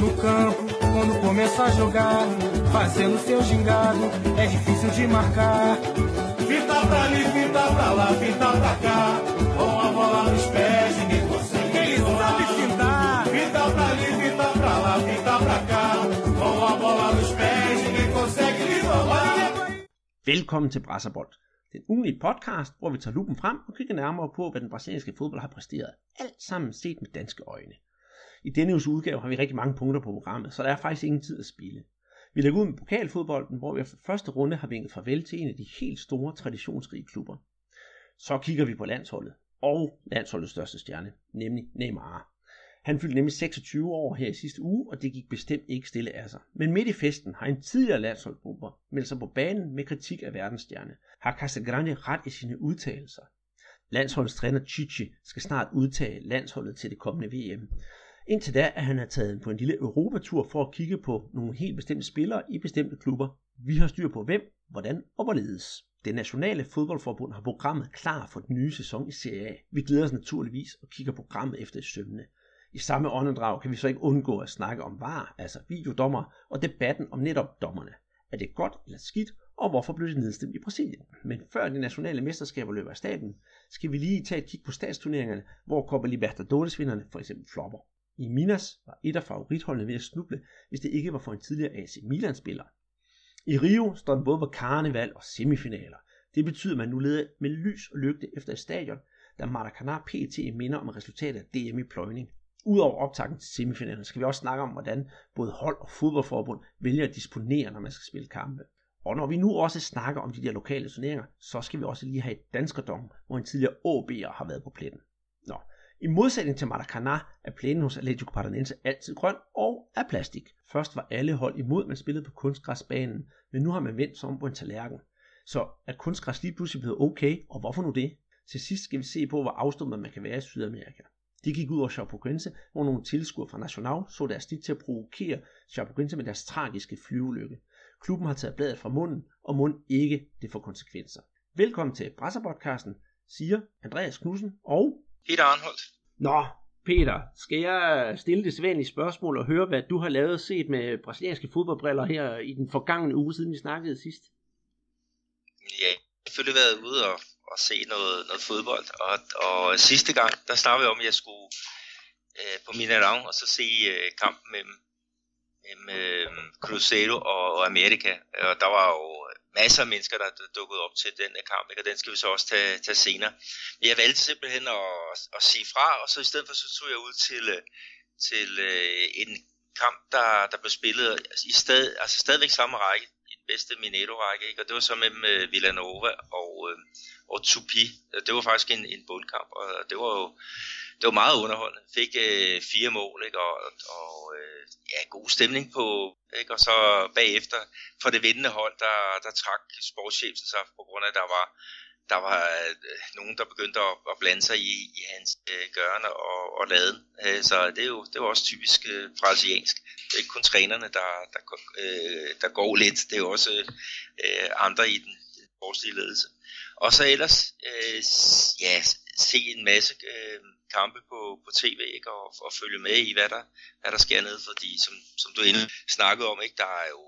No campo, quando começa a jogar, fazendo seu gingado, é difícil de marcar. Fita pra ali, fita pra lá, fita pra cá, com a bola nos pés, ninguém consegue. Ele sabe fintar. Fita pra ali, fita pra lá, fita pra cá, com a bola nos pés, ninguém consegue lhe roubar. Velkommen til Brasserbold, den ugenlige podcast, hvor vi tager lupen frem og kigger nærmere på, hvad den brasilianske fodbold har præsteret. Alt sammen set med danske øjne. I denne uges udgave har vi rigtig mange punkter på programmet, så der er faktisk ingen tid at spille. Vi lægger ud med pokalfodbolden, hvor vi for første runde har vinket farvel til en af de helt store traditionsrige klubber. Så kigger vi på landsholdet, og landsholdets største stjerne, nemlig Neymar. Han fyldte nemlig 26 år her i sidste uge, og det gik bestemt ikke stille af sig. Men midt i festen har en tidligere landsholdsbomber meldt sig på banen med kritik af verdensstjerne. Har Casagrande ret i sine udtalelser? Landsholdets træner Chichi skal snart udtage landsholdet til det kommende VM. Indtil da er han taget på en lille Europatur for at kigge på nogle helt bestemte spillere i bestemte klubber. Vi har styr på hvem, hvordan og hvorledes. Det nationale fodboldforbund har programmet klar for den nye sæson i Serie A. Vi glæder os naturligvis og kigger programmet efter i sømne. I samme åndedrag kan vi så ikke undgå at snakke om VAR, altså videodommer, og debatten om netop dommerne. Er det godt eller skidt, og hvorfor blev det nedstemt i Brasilien? Men før de nationale mesterskaber løber af staten, skal vi lige tage et kig på statsturneringerne, hvor Copa Libertadores-vinderne for eksempel flopper. I Minas var et af favoritholdene ved at snuble, hvis det ikke var for en tidligere AC Milan-spiller. I Rio står den både på karneval og semifinaler. Det betyder, at man nu leder med lys og lygte efter et stadion, da Maracanã PT minder om resultatet af DM i pløjning. Udover optakten til semifinalen skal vi også snakke om, hvordan både hold og fodboldforbund vælger at disponere, når man skal spille kampe. Og når vi nu også snakker om de der lokale turneringer, så skal vi også lige have et danskerdom, hvor en tidligere AB'er har været på pletten. I modsætning til Maracanã er plænen hos Atletico Paranaense altid grøn og af plastik. Først var alle hold imod, man spillede på kunstgræsbanen, men nu har man vendt som på en tallerken. Så er kunstgræs lige pludselig blevet okay, og hvorfor nu det? Til sidst skal vi se på, hvor afstumpet man kan være i Sydamerika. Det gik ud over Chapecoense, hvor nogle tilskuere fra National så deres snit til at provokere Chapecoense med deres tragiske flyulykke. Klubben har taget bladet fra munden, og mund ikke det får konsekvenser. Velkommen til Brasserpodcasten, siger Andreas Knudsen og... Peter Arnholdt. Nå, Peter, skal jeg stille det sædvanlige spørgsmål og høre, hvad du har lavet set med brasilianske fodboldbriller her i den forgangne uge, siden vi snakkede sidst? Ja, jeg har selvfølgelig været ude og, og se noget, noget fodbold, og, og sidste gang, der snakkede vi om, at jeg skulle øh, på Mineirão og så se øh, kampen mellem, mellem øh, Cruzeiro og, og Amerika, og der var jo masser af mennesker, der dukkede op til den kamp, ikke? og den skal vi så også tage, tage senere. Men jeg valgte simpelthen at, at sige fra, og så i stedet for så tog jeg ud til, øh, til øh, en kamp, der, der blev spillet i sted, altså stadigvæk samme række, i den bedste Mineto-række, ikke? og det var så mellem øh, Villanova og, øh, og Tupi. Det var faktisk en, en bundkamp, og det var jo det var meget underholdende. Fik øh, fire mål, ikke? og, og øh, ja, god stemning på, ikke? og så bagefter for det vindende hold, der, der trak sportschefen sig på grund af, at der var, der var øh, nogen, der begyndte at, at blande sig i, i hans øh, gørne og, og laden. Øh, så det er jo det var også typisk øh, brasiliansk. Det er ikke kun trænerne, der, der, øh, der går lidt, det er jo også øh, andre i den, den sportslige ledelse. Og så ellers, øh, ja, se en masse øh, kampe på, på tv, ikke? Og, og følge med i, hvad der, hvad der sker ned, fordi som, som du endelig snakkede om, ikke? der er jo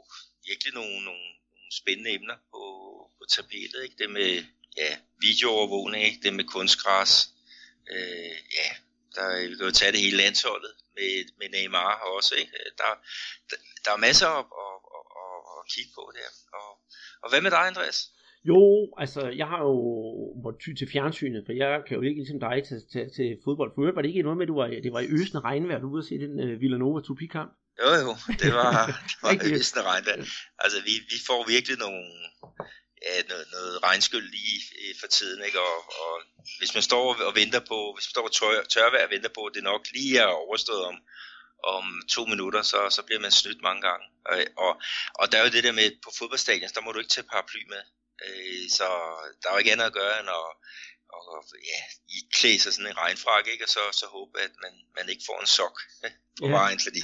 virkelig nogle, nogle, nogle spændende emner på, på tapetet. Ikke? Det med ja, videoovervågning, ikke? det med kunstgræs, øh, ja, der, vi kan jo tage det hele landsholdet med, med Neymar også. Ikke? Der, der, der er masser at, at, at, at, at kigge på der. Og, og hvad med dig, Andreas? Jo, altså jeg har jo måttet ty til fjernsynet, for jeg kan jo ikke ligesom dig til, til, til fodbold. For øvrigt var det ikke noget med, at du var, det var i øsende regnvejr, du ude at se den uh, Villanova Tupi-kamp? Jo jo, det var, det var øsende regnvejr. Altså vi, vi får virkelig nogle, ja, noget, noget regnskyld lige for tiden, ikke? Og, og hvis man står og venter på, hvis man står og tør, tørvejr og venter på, at det nok lige er overstået om, om to minutter, så, så bliver man snydt mange gange. Og, og, og der er jo det der med, på fodboldstadion, der må du ikke tage paraply med. Øh, så der er jo ikke andet at gøre end at og, ja, i klæde sig sådan en regnfrak, ikke? og så, så håbe, at man, man ikke får en sok på ja. vejen, fordi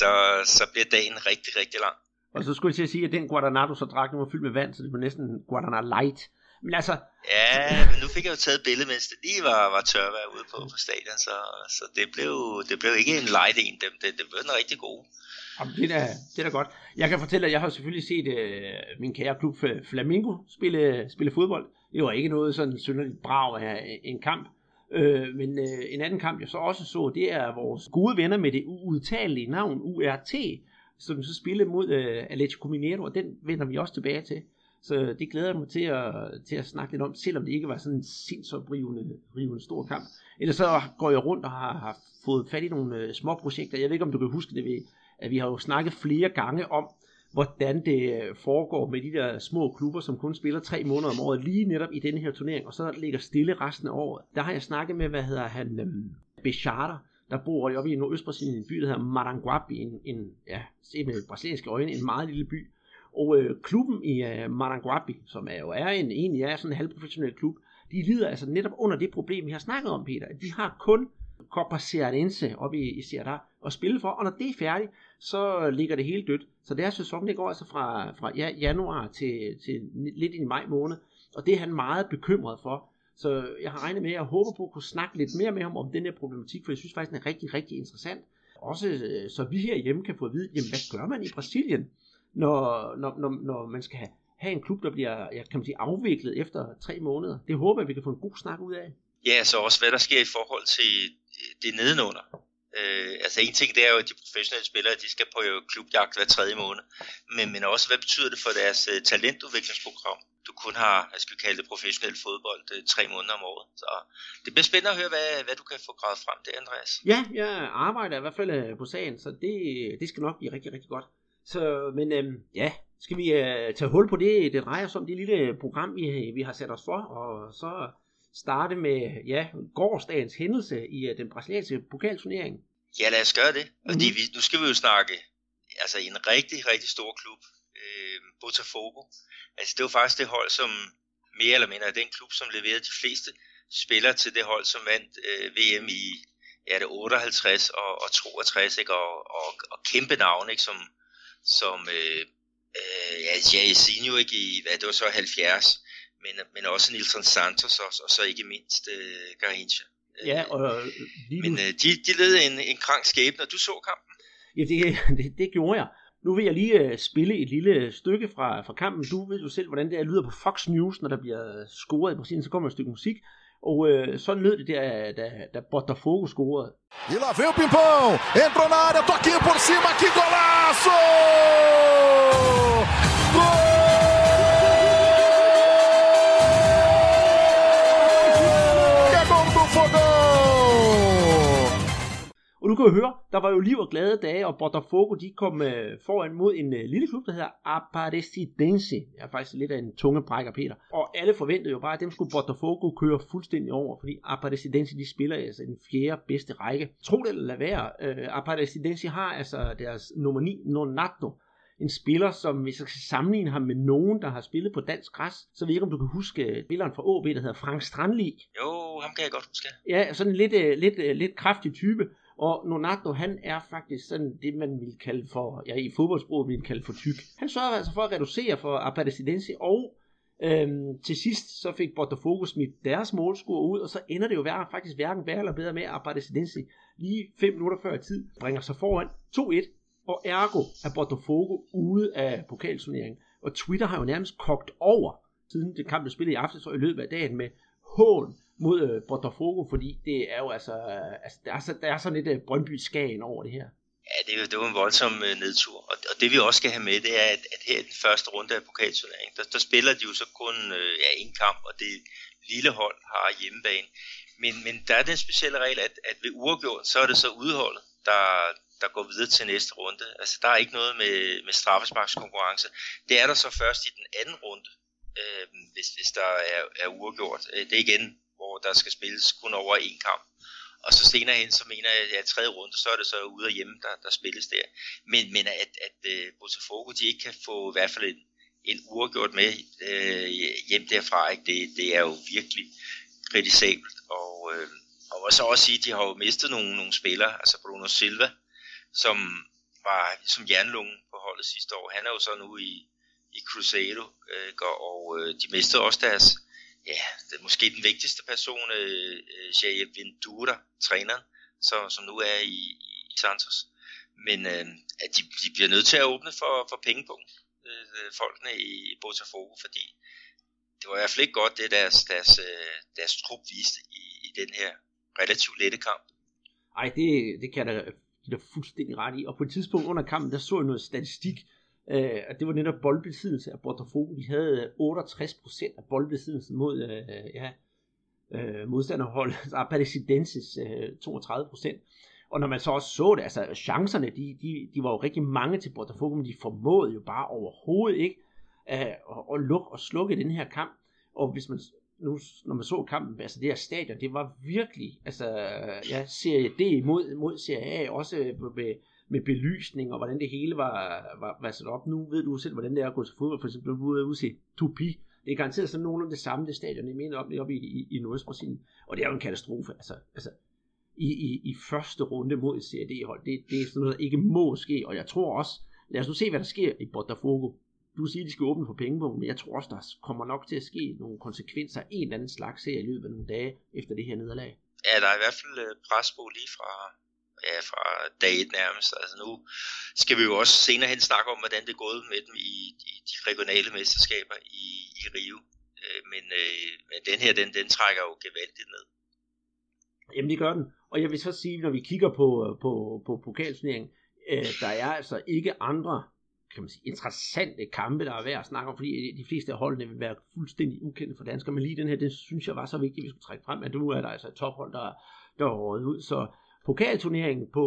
så, så bliver dagen rigtig, rigtig lang. Og så skulle jeg til at sige, at den Guadana, du så drak, den var fyldt med vand, så det var næsten Guadana Light. Men altså... Ja, men nu fik jeg jo taget billede, mens det lige var, var tørvejr ude på, på stadion, så, så det, blev, det blev ikke en light en, det, det, det blev en rigtig god. Jamen, det, er da, det er da godt. Jeg kan fortælle, at jeg har selvfølgelig set øh, min kære klub øh, Flamingo spille, spille fodbold. Det var ikke noget sådan synderligt brav af en kamp. Øh, men øh, en anden kamp, jeg så også så, det er vores gode venner med det uudtalelige navn URT, som så spillede mod øh, Atletico Mineiro, og den vender vi også tilbage til. Så det glæder jeg mig til at, til at snakke lidt om, selvom det ikke var sådan en sindssygt rivende, rivende stor kamp. Ellers så går jeg rundt og har, har fået fat i nogle øh, små projekter. Jeg ved ikke, om du kan huske det, ved, at vi har jo snakket flere gange om, hvordan det øh, foregår med de der små klubber, som kun spiller tre måneder om året, lige netop i denne her turnering, og så ligger stille resten af året. Der har jeg snakket med, hvad hedder han, øhm, um, Becharter, der bor oppe i Nordøstbrasilien, en by, der hedder Maranguapi, en, en ja, set med brasilianske øjne, en meget lille by. Og øh, klubben i øh, Maranguapi, som er jo er en, egentlig er sådan en halvprofessionel klub, de lider altså netop under det problem, vi har snakket om, Peter. De har kun Copa Cearense oppe i, i Ceará at spille for, og når det er færdigt, så ligger det hele dødt. Så deres sæson, det går altså fra, fra ja, januar til, til lidt i maj måned, og det er han meget bekymret for. Så jeg har regnet med, at jeg håber på at kunne snakke lidt mere med ham om den her problematik, for jeg synes faktisk, den er rigtig, rigtig interessant. Også øh, så vi herhjemme kan få at vide, jamen hvad gør man i Brasilien, når, når, når, når man skal have, have en klub, der bliver jeg kan man sige, afviklet efter tre måneder. Det håber jeg, vi kan få en god snak ud af. Ja, så også hvad der sker i forhold til det nedenunder. Øh, altså en ting det er jo, at de professionelle spillere, de skal på jo klubjagt hver tredje måned. Men, men også, hvad betyder det for deres øh, talentudviklingsprogram? Du kun har, hvad skal vi kalde det, professionel fodbold uh, tre måneder om året. Så det bliver spændende at høre, hvad, hvad du kan få gravet frem det, Andreas. Ja, jeg arbejder i hvert fald øh, på sagen, så det, det skal nok blive rigtig, rigtig godt. Så, men øhm, ja, skal vi øh, tage hul på det, det drejer sig om det lille program, vi, vi har sat os for, og så starte med ja, gårdsdagens hændelse i uh, den brasilianske pokalturnering. Ja, lad os gøre det. Mm-hmm. Fordi vi, nu skal vi jo snakke altså en rigtig, rigtig stor klub, øh, Botafogo. Altså det var faktisk det hold, som mere eller mindre er den klub, som leverede de fleste spillere til det hold, som vandt øh, VM i ja, det 58 og, og 62, ikke? Og, og, og kæmpe navn, ikke? som, som øh, øh, ja, Jairzinho ikke? i, hvad det var så 70, men, men også Nilsson Santos, og, og så ikke mindst øh, Garrincha. Ja, og lige Men øh, de, de led en, en krank skæbne, og du så kampen. Ja, det, det, det gjorde jeg. Nu vil jeg lige uh, spille et lille stykke fra, fra kampen. Du ved jo selv, hvordan det er, lyder på Fox News, når der bliver scoret i Brasilien, så kommer et stykke musik. Og uh, sådan lød det der, da, da Botafogo scorede. E lá vem o Pimpão, entrou na área, toquinho por cima, que golaço! Du kan jo høre, der var jo liv og glade dage, og Botafogo de kom øh, foran mod en øh, lille klub, der hedder Aparecidense. Jeg er faktisk lidt af en tunge brækker, Peter. Og alle forventede jo bare, at dem skulle Botafogo køre fuldstændig over, fordi Aparecidense de spiller altså den fjerde bedste række. Tro det eller lad være, øh, Aparecidense har altså deres nummer 9, Nonato, en spiller, som hvis jeg skal sammenligne ham med nogen, der har spillet på dansk græs, så ved jeg ikke, om du kan huske spilleren fra AB, der hedder Frank Strandli. Jo, ham kan jeg godt huske. Ja, sådan en lidt, øh, lidt, øh, lidt kraftig type. Og Nonato, han er faktisk sådan det, man vil kalde for, ja i fodboldsproget vil kalde for tyk. Han sørger altså for at reducere for Aparecidense, og øhm, til sidst så fik Botafogo smidt deres målscorer ud, og så ender det jo værre, faktisk hverken værre eller bedre med, at Aparecidense lige 5 minutter før tid bringer sig foran 2-1, og ergo er Botafogo ude af pokalturneringen. Og Twitter har jo nærmest kogt over, siden det kamp blev spillet i aften, så i løbet af dagen med hån mod øh, Botafogo, fordi det er jo altså, øh, altså der, er, der er sådan lidt øh, brøndby skagen over det her. Ja, det er, det er jo en voldsom øh, nedtur, og, og det vi også skal have med, det er, at, at her i den første runde af pokalturneringen, der, der spiller de jo så kun øh, ja, en kamp, og det lille hold har hjemmebane. Men, men der er den specielle regel, at, at ved uafgjort, så er det så udholdet, der, der går videre til næste runde. Altså der er ikke noget med, med straffesparkskonkurrence. Det er der så først i den anden runde, øh, hvis, hvis der er, er uafgjort. Øh, det er igen hvor der skal spilles kun over en kamp. Og så senere hen, så mener jeg, at tredje runde, så er det så ude og hjemme, der, der spilles der. Men, men at, at uh, Botafogo, de ikke kan få i hvert fald en, en uafgjort med øh, hjem derfra, ikke? Det, det er jo virkelig kritisabelt. Og, øh, og så også sige, at de har jo mistet nogle, nogle spillere, altså Bruno Silva, som var som jernlungen på holdet sidste år. Han er jo så nu i, i Cruzeiro, øh, og øh, de mistede også deres ja, det er måske den vigtigste person, øh, øh Jair Ventura, træneren, så, som nu er i, i Santos. Men øh, at de, de bliver nødt til at åbne for, for pengepunkt, øh, folkene i Botafogo, fordi det var i hvert fald ikke godt, det deres, deres, øh, deres trup viste i, i den her relativt lette kamp. Ej, det, det kan jeg da give dig fuldstændig ret i. Og på et tidspunkt under kampen, der så jeg noget statistik, øh, og det var netop boldbesiddelse af Botafogo. De havde øh, 68% af boldbesiddelsen mod øh, ja, øh, modstanderhold, altså ah, Aparecidenses øh, 32%. Og når man så også så det, altså chancerne, de, de, de var jo rigtig mange til Botafogo, men de formåede jo bare overhovedet ikke øh, at, at lukke og slukke den her kamp. Og hvis man nu, når man så kampen, altså det her stadion, det var virkelig, altså, ja, Serie D mod, mod Serie A, også med, med belysning, og hvordan det hele var, var, var sat op. Nu ved du selv, hvordan det er at gå til fodbold, for eksempel, du er ude se Tupi, det er garanteret sådan nogenlunde det samme, det stadion, jeg mener, op, op i, i, i Nordøstbrasilien, og det er jo en katastrofe, altså, altså i, i, i første runde mod et Serie D-hold, det, det er sådan noget, der ikke må ske, og jeg tror også, lad os nu se, hvad der sker i Botafogo, du siger, at de skal åbne for pengepunkt, men jeg tror også, der kommer nok til at ske nogle konsekvenser en eller anden slags her i løbet af nogle dage efter det her nederlag. Ja, der er i hvert fald øh, pres på lige fra, ja, fra dag et nærmest. Altså nu skal vi jo også senere hen snakke om, hvordan det er gået med dem i, i de regionale mesterskaber i, i Rio. Øh, men, øh, men den her, den, den trækker jo gevaldigt ned. Jamen det gør den. Og jeg vil så sige, når vi kigger på, øh, på, på pokalturneringen, øh, der er altså ikke andre kan man sige, interessante kampe, der er værd at snakke om, fordi de fleste af holdene vil være fuldstændig ukendte for danskere, men lige den her, det synes jeg var så vigtigt, at vi skulle trække frem, at nu er der altså et tophold, der, der er røget ud, så pokalturneringen på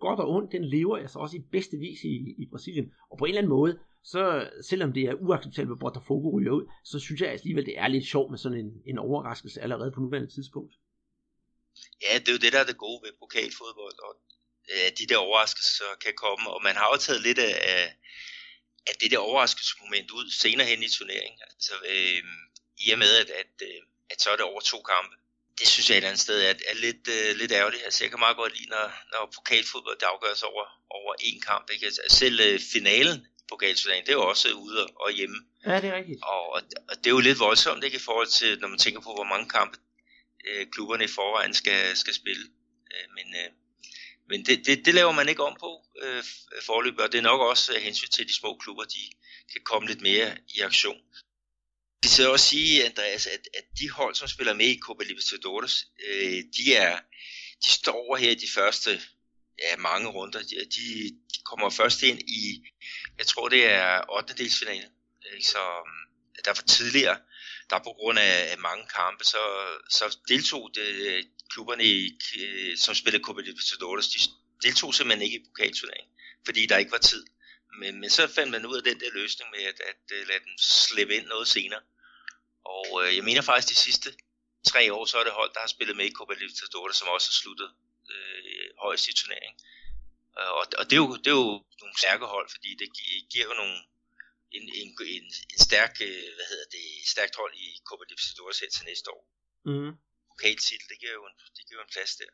godt og ondt, den lever altså også i bedste vis i, i Brasilien, og på en eller anden måde, så selvom det er uacceptabelt, at Botafogo ryger ud, så synes jeg alligevel, det er lidt sjovt med sådan en, en overraskelse allerede på nuværende tidspunkt. Ja, det er jo det, der er det gode ved pokalfodbold, og øh, de der overraskelser kan komme, og man har jo taget lidt af, af det der overraskelsesmoment ud senere hen i turneringen. Altså, øh, i og med, at, at, øh, at så er det over to kampe. Det synes jeg et eller andet sted er, er lidt, øh, lidt ærgerligt. Altså, jeg kan meget godt lide, når, når pokalfodbold afgøres over, over én kamp. Ikke? Altså, selv øh, finalen pokalturneringen, det er jo også ude og hjemme. Ja, det er rigtigt. Og, og det er jo lidt voldsomt ikke, i forhold til, når man tænker på, hvor mange kampe øh, klubberne i forvejen skal, skal spille. Øh, men, øh, men det, det, det laver man ikke om på øh, forløbet, og det er nok også øh, hensyn til de små klubber, de kan komme lidt mere i aktion. Vi skal også sige, Andreas, at, at de hold, som spiller med i Copa Libertadores, øh, de, er, de står her i de første ja, mange runder. De, de kommer først ind i, jeg tror det er 8. delsfinalen. Så um, der var tidligere, der på grund af, mange kampe, så, så deltog det, øh, klubberne, i, øh, som spillede Copa Libertadores, de deltog simpelthen ikke i pokalturneringen, fordi der ikke var tid. Men, men så fandt man ud af den der løsning med at, at, at lade dem slippe ind noget senere. Og øh, jeg mener faktisk de sidste tre år, så er det hold, der har spillet med i Copa Libertadores, som også har sluttet øh, højst i turneringen. Og, og det, er jo, det er jo nogle stærke hold, fordi det giver jo nogle, en, en, en, en stærk, øh, hvad hedder det, stærkt hold i Copa Libertadores her til næste år. Mm pokaltitel, det giver, jo en, det giver jo en plads der.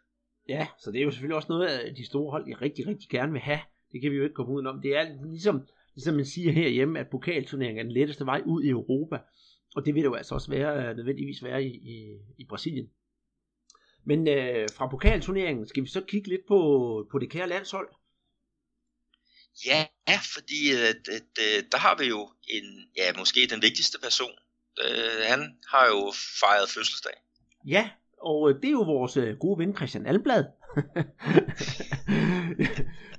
Ja, så det er jo selvfølgelig også noget af de store hold, jeg rigtig, rigtig gerne vil have. Det kan vi jo ikke komme udenom. Det er ligesom, ligesom man siger herhjemme, at pokalturneringen er den letteste vej ud i Europa. Og det vil det jo altså også være, nødvendigvis være i, i, i Brasilien. Men øh, fra pokalturneringen skal vi så kigge lidt på, på det kære landshold. Ja, fordi at, øh, der har vi jo en, ja, måske den vigtigste person. Øh, han har jo fejret fødselsdag. Ja, og øh, det er jo vores øh, gode ven Christian Alblad.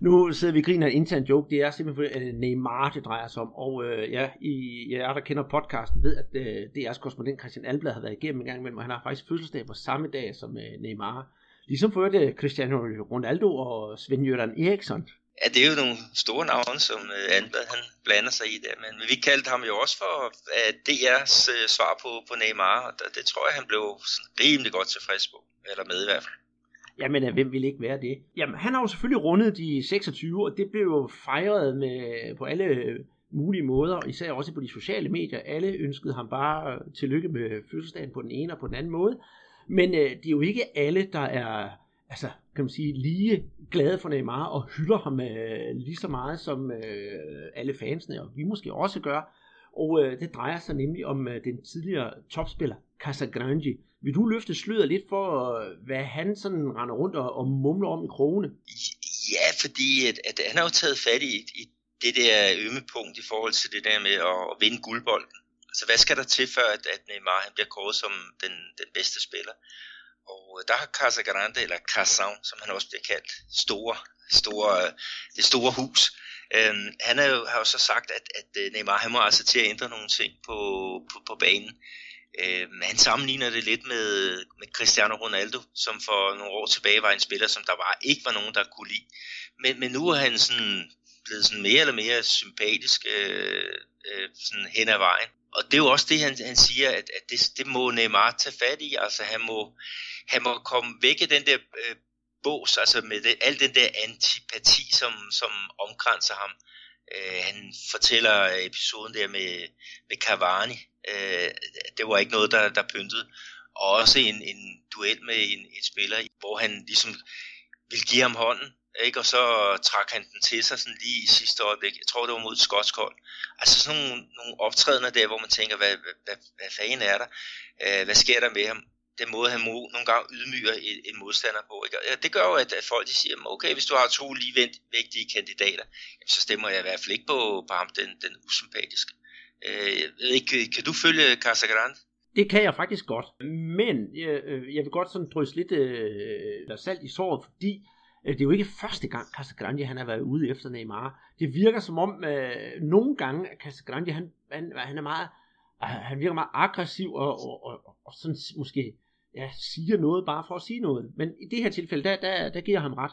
nu sidder vi og griner en intern joke. Det er simpelthen Neymar, det drejer sig om. Og øh, ja, I, jer, der kender podcasten, ved, at øh, DR's korrespondent Christian Alblad har været igennem en gang imellem, og han har faktisk fødselsdag på samme dag som øh, Neymar. Ligesom for det Cristiano Ronaldo og Sven-Jørgen Eriksson. Ja, det er jo nogle store navne, som øh, Alblad han blander sig i der, men vi kaldte ham jo også for øh, uh, DR's øh, svar på, på Neymar, og det, det tror jeg, han blev sådan rimelig godt tilfreds på, eller med i hvert fald. Jamen, øh, hvem ville ikke være det? Jamen, han har jo selvfølgelig rundet de 26, og det blev jo fejret med, på alle mulige måder, især også på de sociale medier. Alle ønskede ham bare øh, tillykke med fødselsdagen på den ene og på den anden måde. Men øh, det er jo ikke alle, der er altså, kan man sige, lige glade for Neymar og hylder ham øh, lige så meget som øh, alle fansene, og vi måske også gør. og øh, det drejer sig nemlig om øh, den tidligere topspiller Casagrande. Vil du løfte sløret lidt for, hvad han sådan render rundt og, og mumler om i krogene? Ja, fordi at, at han har jo taget fat i, i det der ømme punkt i forhold til det der med at, at vinde guldbolden. Altså hvad skal der til før, at, at Neymar han bliver kåret som den, den bedste spiller? Og øh, der har Casagrande, eller Casan, som han også bliver kaldt, store, store, øh, det store hus, Øhm, han er jo, har jo så sagt, at, at øh, Neymar han må altså til at ændre nogle ting på, på, på banen. Øh, han sammenligner det lidt med, med Cristiano Ronaldo, som for nogle år tilbage var en spiller, som der var ikke var nogen, der kunne lide. Men, men nu er han sådan blevet sådan mere eller mere sympatisk øh, øh, sådan hen ad vejen. Og det er jo også det, han, han siger, at, at det, det må Neymar tage fat i. Altså han må, han må komme væk af den der øh, bås, altså med det, al den der antipati, som, som omkranser ham. Øh, han fortæller episoden der med, med Cavani. Øh, det var ikke noget, der, der pyntede. Og også en, en duel med en, en spiller, hvor han ligesom ville give ham hånden, ikke? og så trak han den til sig sådan lige i sidste øjeblik. Jeg tror, det var mod skotsk hold. Altså sådan nogle, nogle optrædener der, hvor man tænker, hvad, hvad, hvad, hvad fanden er der? Øh, hvad sker der med ham? Den måde, han nogle gange ydmyger en, en modstander på. Ikke? Og det gør jo, at, at folk de siger, okay, hvis du har to lige vigtige kandidater, jamen, så stemmer jeg i hvert fald ikke på, på ham, den, den usympatiske. Øh, jeg ved ikke, kan du følge Casagrande? Det kan jeg faktisk godt, men jeg, øh, jeg vil godt sådan drysse lidt øh, øh, salt i såret, fordi øh, det er jo ikke første gang Casagrande han har været ude efter Neymar. Det virker som om øh, nogle gange Casagrande han, han, han er meget han virker meget aggressiv og, og, og, og sådan måske ja, siger noget bare for at sige noget. Men i det her tilfælde, der, der, der giver jeg ham ret.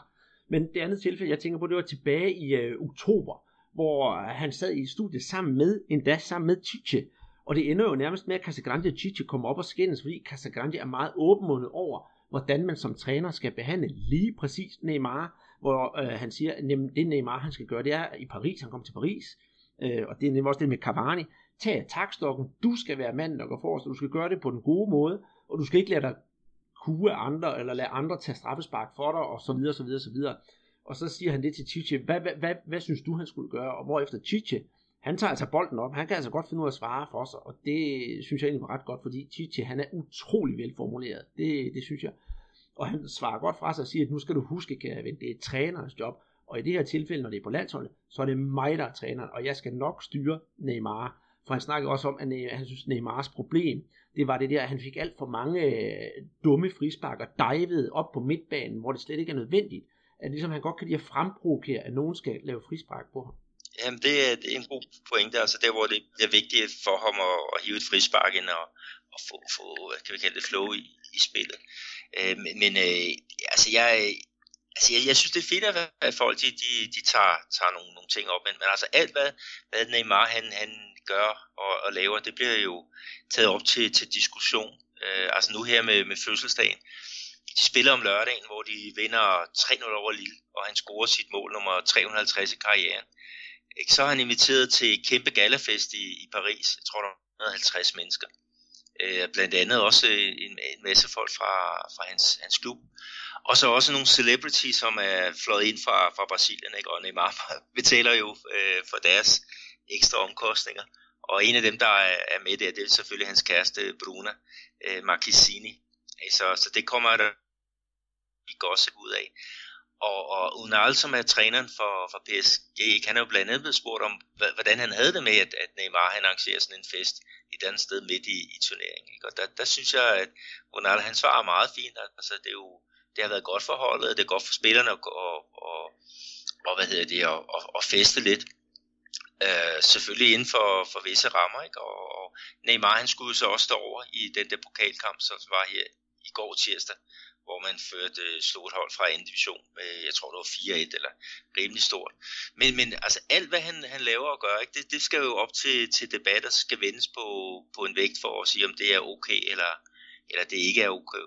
Men det andet tilfælde, jeg tænker på, det var tilbage i øh, oktober, hvor han sad i studiet sammen med, endda sammen med Chiche. Og det ender jo nærmest med, at Casagrande og Chiche kommer op og skændes, fordi Casagrande er meget åbenmundet over, hvordan man som træner skal behandle lige præcis Neymar, hvor øh, han siger, at det Neymar han skal gøre, det er i Paris, han kommer til Paris, øh, og det er nemlig også det med Cavani, tag takstokken, du skal være manden, der går forrest, og du skal gøre det på den gode måde, og du skal ikke lade dig kue andre, eller lade andre tage straffespark for dig, og så videre, så videre, så videre. Og så siger han det til Chiche, hvad, hvad, hvad, hvad synes du, han skulle gøre? Og hvorefter Chiche, han tager altså bolden op, han kan altså godt finde ud af at svare for sig, og det synes jeg egentlig var ret godt, fordi Chiche, han er utrolig velformuleret, det, det synes jeg. Og han svarer godt fra sig og siger, at nu skal du huske, kære ven, det er trænerens job, og i det her tilfælde, når det er på landsholdet, så er det mig, der er træneren, og jeg skal nok styre Neymar. For han snakkede også om, at han synes, Neymars problem, det var det der, at han fik alt for mange øh, dumme frispark og divede op på midtbanen, hvor det slet ikke er nødvendigt. At ligesom han godt kan lide at fremprovokere, at nogen skal lave frispark på ham. Jamen det er, en god pointe, altså der hvor det er vigtigt for ham at, at hive et frispark ind og, og få, få, hvad kan vi kalde det, flow i, i spillet. Øh, men men øh, altså jeg, altså jeg, jeg synes det er fedt at folk de, de, de tager, tager nogle, nogle ting op, men, men altså alt hvad, hvad Neymar han, han gør og, og laver, det bliver jo taget op til, til diskussion. Øh, altså nu her med, med fødselsdagen. De spiller om lørdagen, hvor de vinder 3-0 over Lille, og han scorer sit mål nummer 350 i karrieren. Ikke? Så er han inviteret til et kæmpe galafest i, i Paris. Jeg tror, der er 150 mennesker. Øh, blandt andet også øh, en, en masse folk fra, fra hans, hans klub. Og så også nogle celebrities, som er fløjet ind fra, fra Brasilien, ikke? og Neymar betaler jo øh, for deres ekstra omkostninger. Og en af dem, der er med der, det er selvfølgelig hans kæreste Bruna øh, Marquisini. Så, så det kommer der i gossip ud af. Og, og Unal, som er træneren for, for PSG, han er jo blandt andet blevet spurgt om, hvordan han havde det med, at, at Neymar han arrangerer sådan en fest et andet sted midt i, i turneringen. Ikke? Og der, der synes jeg, at Unal han svarer meget fint. Altså, det, er jo, det har været godt for holdet, det er godt for spillerne at, og, og, og, hvad hedder det, og, at, at feste lidt. Øh, selvfølgelig inden for, for visse rammer, ikke? Og, og Neymar han skulle så også stå over i den der pokalkamp, som var her i går tirsdag, hvor man førte øh, slog et hold fra anden division med, jeg tror det var 4-1 eller rimelig stort. Men, men altså alt hvad han, han laver og gør, ikke, det, det skal jo op til, til debatter, skal vendes på, på en vægt for at sige, om det er okay eller, eller det ikke er okay.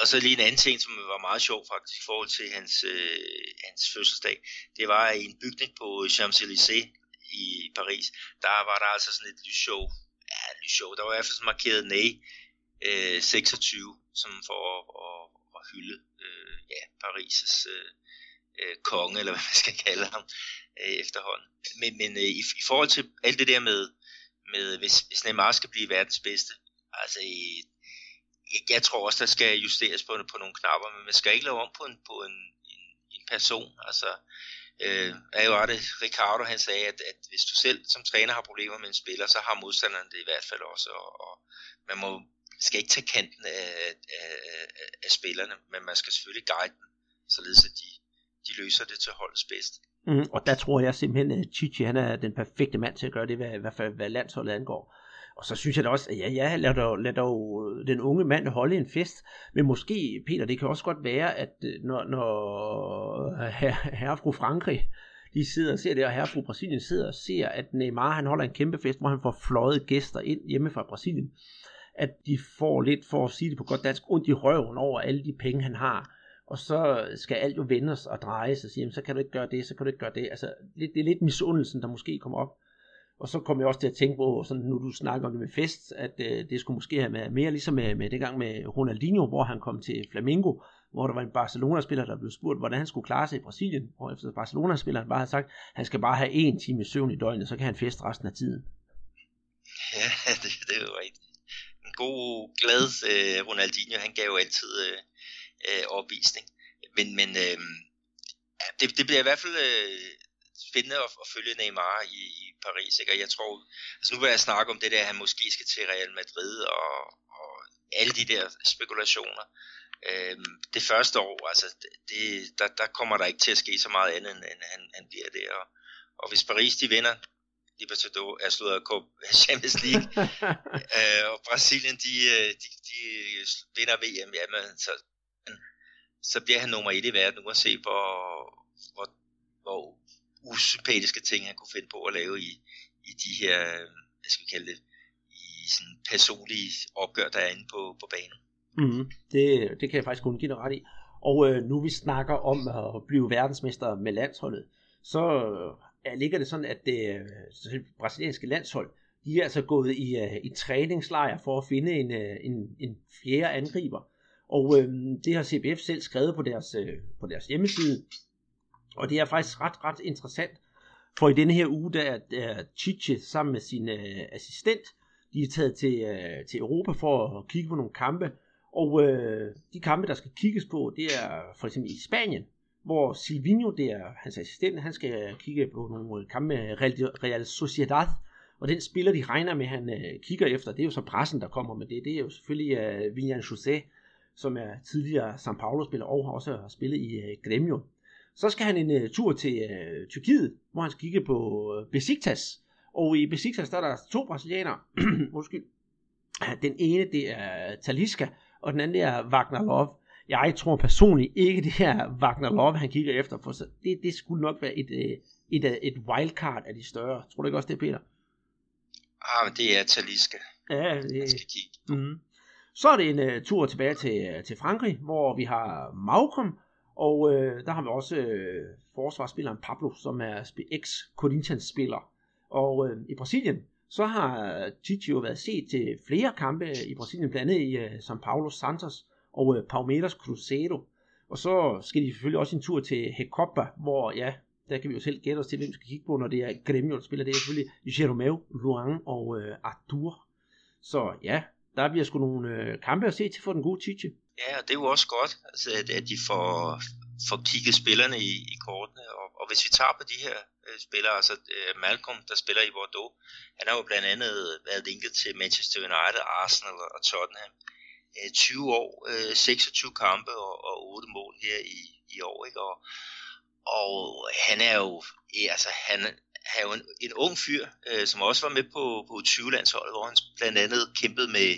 Og så lige en anden ting, som var meget sjov faktisk i forhold til hans, øh, hans fødselsdag, det var i en bygning på Champs-Élysées, i Paris, der var der altså sådan et lysshow. Ja, et lysshow. Der var i hvert fald sådan markeret nej øh, 26, som for at, at, at hylde øh, ja, Paris' øh, øh, konge, eller hvad man skal kalde ham øh, efterhånden. Men, men øh, i, i forhold til alt det der med, med hvis, hvis Neymar skal blive verdens bedste. Altså, jeg tror også, der skal justeres på, på nogle knapper, men man skal ikke lave om på en, på en, en, en person. Altså, øh, hvad var det, Ricardo han sagde, at, at hvis du selv som træner har problemer med en spiller, så har modstanderen det i hvert fald også, og, og man må, skal ikke tage kanten af, af, af, af spillerne, men man skal selvfølgelig guide dem, således at de, de løser det til holdets bedst. Mm, og der tror jeg simpelthen, at Chichi han er den perfekte mand til at gøre det, hvad, hvad, hvad, hvad landsholdet angår. Og så synes jeg da også, at ja, ja, lad dog, lad dog øh, den unge mand holde en fest. Men måske, Peter, det kan også godt være, at øh, når, når øh, herre, herre fru Frankrig, de sidder og ser det, og herre fru Brasilien sidder og ser, at Neymar han holder en kæmpe fest, hvor han får fløjet gæster ind hjemme fra Brasilien, at de får lidt, for at sige det på godt dansk, ondt i røven over alle de penge, han har. Og så skal alt jo vendes og drejes og sige, så kan du ikke gøre det, så kan du ikke gøre det. Altså, det er lidt misundelsen, der måske kommer op. Og så kom jeg også til at tænke på, sådan, nu du snakker om det med fest, at øh, det skulle måske have været mere ligesom med, med det gang med Ronaldinho, hvor han kom til Flamengo, hvor der var en Barcelona-spiller, der blev spurgt, hvordan han skulle klare sig i Brasilien, og efter Barcelona-spilleren bare havde sagt, at han skal bare have en time søvn i døgnet, så kan han feste resten af tiden. Ja, det, det er jo rigtigt. En god, glad øh, Ronaldinho, han gav jo altid øh, øh, opvisning. Men, men øh, det, det bliver i hvert fald øh, spændende at, at følge Neymar i, i Paris. Ikke? Og jeg tror, altså nu vil jeg snakke om det der, at han måske skal til Real Madrid og, og alle de der spekulationer. Øhm, det første år, altså det, der, der kommer der ikke til at ske så meget andet, end han, han bliver der. Og, og hvis Paris de vinder Libertador, er slået af Champions League, øh, og Brasilien de, øh, de, de vinder VM, jamen, så, så bliver han nummer et i verden, uanset hvor, hvor, hvor usympatiske ting, han kunne finde på at lave i, i de her, øh, hvad skal vi kalde det, i sådan personlige opgør, der er inde på, på banen. Mm, det, det kan jeg faktisk kun give dig ret i. Og øh, nu vi snakker om at blive verdensmester med landsholdet, så øh, ligger det sådan, at øh, det, det brasilianske landshold, de er altså gået i, øh, i træningslejr for at finde en, øh, en, en fjerde angriber. Og øh, det har CBF selv skrevet på deres, øh, på deres hjemmeside, og det er faktisk ret, ret interessant, for i denne her uge, der er Chiche sammen med sin øh, assistent, de er taget til, øh, til Europa for at kigge på nogle kampe, og øh, de kampe, der skal kigges på, det er for eksempel i Spanien, hvor Silvino, det er hans assistent, han skal kigge på nogle øh, kampe med Real Sociedad, og den spiller, de regner med, han øh, kigger efter, det er jo så pressen, der kommer med det. Det er jo selvfølgelig øh, William José, som er tidligere São Paulo-spiller og har også spillet i øh, Gremio. Så skal han en uh, tur til uh, Tyrkiet, hvor han skal kigge på uh, Besiktas. Og i Besiktas der er der to brasilianere. Undskyld. Den ene det er Taliska, og den anden det er Wagner Love. Jeg tror personligt ikke, det her Wagner Love, han kigger efter, for så det, det skulle nok være et, et, et, et wildcard af de større. Tror du ikke også det, Peter? Ah, men det er Taliska. Ja, det, skal kigge. Mm. Så er det en uh, tur tilbage til, til Frankrig, hvor vi har Malcolm, og øh, der har vi også øh, forsvarsspilleren Pablo, som er ex-Corinthians-spiller. Og øh, i Brasilien, så har øh, Titi jo været set til flere kampe i Brasilien, blandt andet i øh, São Paulo Santos og øh, Palmeiras Cruzeiro. Og så skal de selvfølgelig også en tur til Recopa, hvor ja, der kan vi jo selv gætte os til, hvem vi skal kigge på, når det er Grêmio, der spiller. Det er selvfølgelig Jeromeo, Luang og øh, Artur. Så ja, der bliver sgu nogle øh, kampe at se til for den gode Titi. Ja, og det er jo også godt, altså, at, at de får, får kigget spillerne i, i kortene. Og, og hvis vi tager på de her øh, spillere, altså øh, Malcolm, der spiller i Bordeaux, han har jo blandt andet været linket til Manchester United, Arsenal og Tottenham. Øh, 20 år, øh, 26 kampe og, og 8 mål her i, i år. Ikke? Og, og han er jo, altså han, er jo en, en ung fyr, øh, som også var med på, på 20-landsholdet, hvor han blandt andet kæmpede med,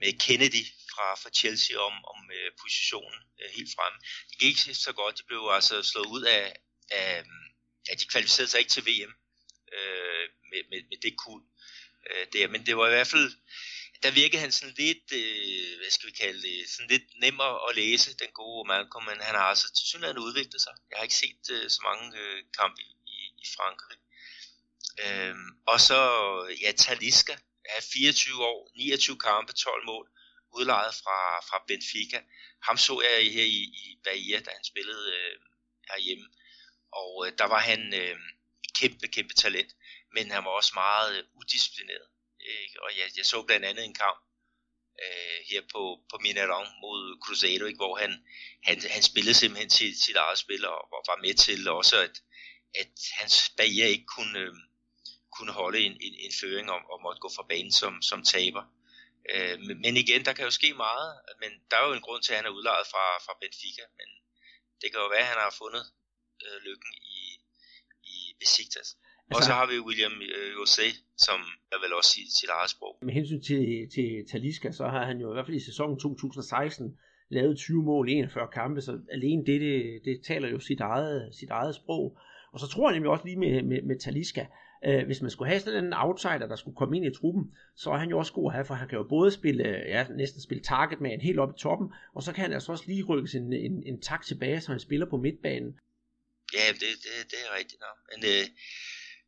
med Kennedy fra, fra Chelsea om, om øh, positionen øh, helt frem. Det gik ikke så godt. De blev altså slået ud af, af at de kvalificerede sig ikke til VM øh, med, med, med det kul øh, der. Men det var i hvert fald, der virkede han sådan lidt, øh, hvad skal vi kalde det, sådan lidt nemmere at læse, den gode Malcolm, men han har altså til synligheden udviklet sig. Jeg har ikke set øh, så mange øh, kampe i, i Frankrig. Øh, og så, ja, Taliska, er 24 år, 29 kampe, 12 mål udlejet fra, fra Benfica. Ham så jeg her i, i Bahia, da han spillede øh, herhjemme. Og øh, der var han øh, kæmpe, kæmpe talent, men han var også meget øh, udisciplineret. Ikke? Og jeg, jeg så blandt andet en kamp øh, her på, på Mineron mod Cruzado, ikke? hvor han, han, han spillede simpelthen sit, sit eget spil og, og var med til også, at, at hans Bahia ikke kunne, øh, kunne holde en, en, en føring og, og måtte gå fra banen som, som taber. Øh, men igen, der kan jo ske meget, men der er jo en grund til, at han er udlejet fra, fra Benfica, men det kan jo være, at han har fundet øh, lykken i, i Besiktas. Altså, og så har vi William øh, Jose, som er vel også i sit eget sprog. Med hensyn til, til Taliska, så har han jo i hvert fald i sæsonen 2016 lavet 20 mål i 41 kampe, så alene det, det, det taler jo sit eget, sit eget sprog. Og så tror jeg nemlig også lige med, med, med Taliska, øh, hvis man skulle have sådan en outsider, der skulle komme ind i truppen, så er han jo også god at have, for han kan jo både spille, øh, ja, næsten spille target med en helt op i toppen, og så kan han altså også lige rykke sin, en, en tak tilbage, så han spiller på midtbanen. Ja, det, det, det er rigtigt nok. Men øh,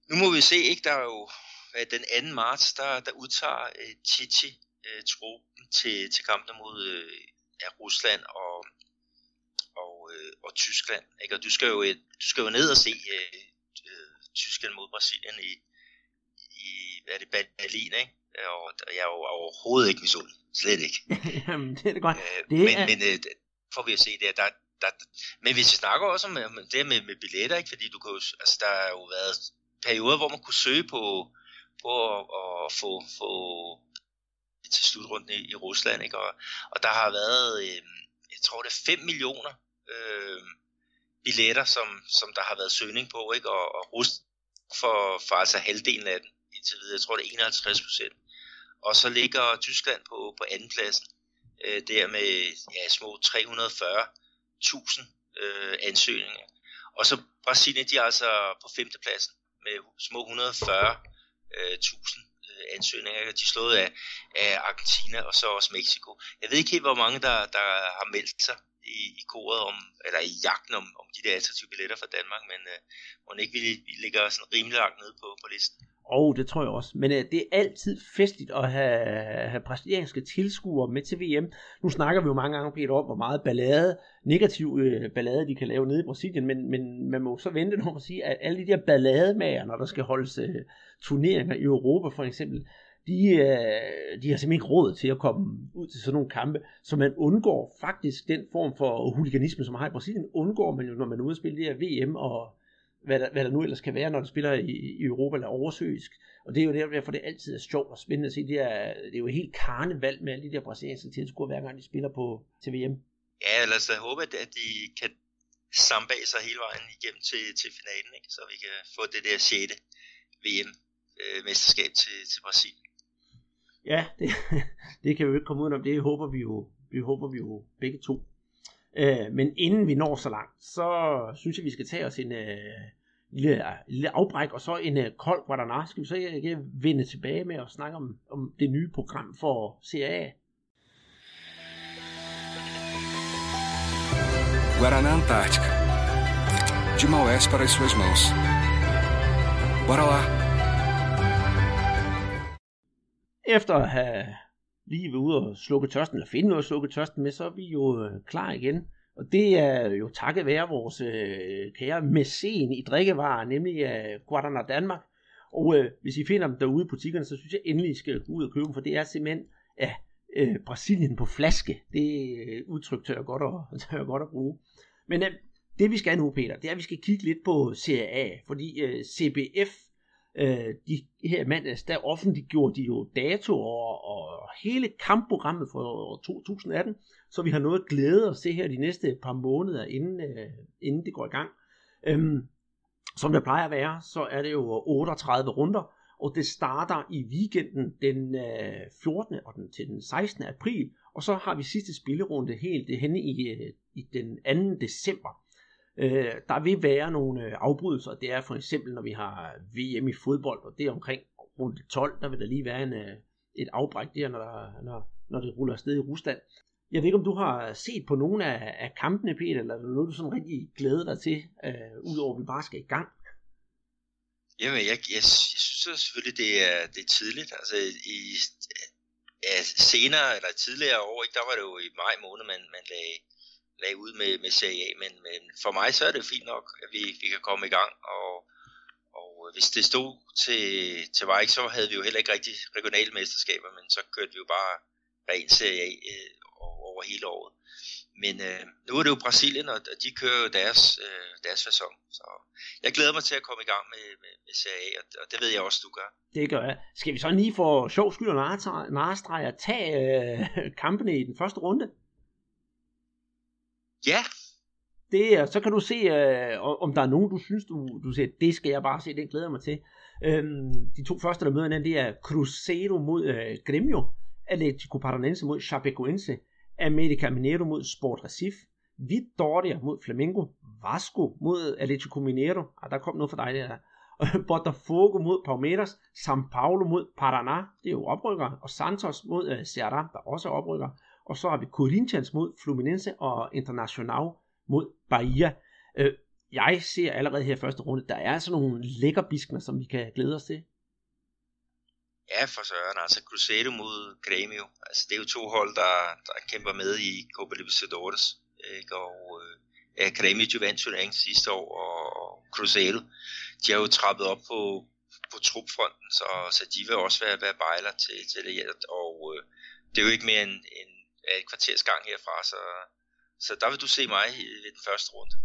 nu må vi se, ikke? Der er jo den 2. marts, der, der udtager øh, Chichi øh, truppen til, til kampene mod øh, ja, Rusland og, og, øh, og Tyskland. Ikke? Og du skal, jo, øh, du skal jo ned og se øh, Tyskland mod Brasilien i, i hvad er det, Berlin, ikke? Og, jeg er jo overhovedet ikke misund. Slet ikke. Jamen, det er det godt. Øh, det men, er... men øh, får vi at se det, der, der, men hvis vi snakker også om, om det med, med billetter, ikke? fordi du kan jo, altså, der har jo været perioder, hvor man kunne søge på, på at, at få, få til slutrunden i, i Rusland, ikke? Og, og der har været, øh, jeg tror det er 5 millioner øh, billetter, som, som der har været søgning på, ikke? Og, og Rus for, for altså halvdelen af den indtil videre, jeg tror det er 51 procent. Og så ligger Tyskland på, på andenpladsen, øh, der med ja, små 340.000 øh, ansøgninger. Og så Brasilien, de er altså på femtepladsen med små 140.000 øh, ansøgninger. De er slået af, af Argentina og så også Mexico. Jeg ved ikke helt, hvor mange der, der har meldt sig i, i koret om, eller i jagten om, om de der attraktive billetter fra Danmark, men øh, må ikke vi, vi ligger sådan rimelig langt nede på, på listen. Og oh, det tror jeg også. Men øh, det er altid festligt at have, have brasilianske tilskuere med til VM. Nu snakker vi jo mange gange, Peter, om, hvor meget ballade, negativ øh, ballade, de kan lave nede i Brasilien. Men, men man må så vente når man siger, at alle de der ballademager, når der skal holdes øh, turneringer i Europa for eksempel, de, øh, de har simpelthen ikke råd til at komme ud til sådan nogle kampe, så man undgår faktisk den form for huliganisme, som man har i Brasilien, undgår man jo, når man er ude at spille det her VM og hvad der, hvad der nu ellers kan være, når du spiller i, i Europa eller oversøisk. Og det er jo derfor, det altid er sjovt og spændende at se. Det er, det er jo helt karneval med alle de der brasilianske tilskuere, hver gang de spiller på til VM. Ja, lad os da håbe, at de kan sambage sig hele vejen igennem til, til finalen, ikke? så vi kan få det der 6. VM-mesterskab øh, til, til Brasilien. Ja, det, det kan vi jo ikke komme ud om. Det håber vi jo, vi håber vi jo begge to. Øh, men inden vi når så langt, så synes jeg, vi skal tage os en øh, lille, lille afbræk, og så en øh, kold Guadana. Skal vi så ikke vende tilbage med at snakke om, om det nye program for CAA? Guaraná Antártica. De Maués para as suas mãos. Bora lá! Efter at have lige været ude og slukke tørsten, eller finde noget at slukke tørsten med, så er vi jo øh, klar igen. Og det er jo takket være vores øh, kære mæcen i drikkevarer, nemlig øh, Guadana Danmark. Og øh, hvis I finder dem derude i butikkerne, så synes jeg endelig, I skal gå ud og købe dem, for det er simpelthen ja, øh, Brasilien på flaske. Det øh, udtryk tør jeg godt at, tør jeg godt at bruge. Men øh, det vi skal nu, Peter, det er, at vi skal kigge lidt på CAA, fordi øh, CBF øh, de her mandags, der offentliggjorde de jo datoer og hele kampprogrammet for 2018, så vi har noget at glæde os se her de næste par måneder, inden, øh, inden det går i gang. Øhm, som det plejer at være, så er det jo 38 runder, og det starter i weekenden den øh, 14. og den, til den 16. april, og så har vi sidste spillerunde helt henne i, øh, i den 2. december. Øh, der vil være nogle øh, afbrydelser, det er for eksempel, når vi har øh, VM i fodbold, og det er omkring runde 12, der vil der lige være en, øh, et afbræk der, når, der, når, når det ruller afsted i Rusland. Jeg ved ikke, om du har set på nogle af, af kampene, Peter, eller er der noget, du sådan rigtig glæder dig til, øh, udover at vi bare skal i gang? Jamen, jeg, jeg, jeg synes selvfølgelig, det er, det er tidligt. Altså, i, ja, senere, eller tidligere år, ikke, der var det jo i maj måned, man, man lagde, lagde ud med, med Serie A, men, men for mig så er det fint nok, at vi, vi kan komme i gang, og, og hvis det stod til, til Vejk, så havde vi jo heller ikke rigtig regionale mesterskaber, men så kørte vi jo bare ren Serie A øh, over hele året. Men øh, nu er det jo Brasilien, og de kører jo deres, øh, deres sæson. Så jeg glæder mig til at komme i gang med, med, med Serie A, og det ved jeg også, du gør. Det gør jeg. Skal vi så lige få sjov skyld og narestreger tage øh, kampene i den første runde? Ja. Det, så kan du se, øh, om der er nogen, du synes, du, du siger, det skal jeg bare se, det glæder jeg mig til. Øhm, de to første, der møder hinanden, det er Cruzeiro mod øh, Grêmio, Atletico Paranaense mod Chapecoense, América Mineiro mod Sport Recife, Vitória mod Flamengo, Vasco mod Atletico Mineiro, ah, der kom noget for dig der, Botafogo mod Palmeiras, São Paulo mod Paraná, det er jo oprykker, og Santos mod uh, Ceará, der også er oprykker, og så har vi Corinthians mod Fluminense og Internacional mod Bahia. Øh, jeg ser allerede her i første runde, der er altså nogle lækkerbiskner, som vi kan glæde os til. Ja, for søren. Altså Cruzeiro mod Grêmio. Altså, det er jo to hold, der, der kæmper med i Copa Libertadores. Ikke? Og øh, ja, Grêmio jo vandt turneringen sidste år, og Cruzeiro, de har jo trappet op på, på trupfronten, så, så de vil også være, være bejler til, til det. Og øh, det er jo ikke mere end, end et kvarters gang herfra, så, så der vil du se mig i, i den første runde.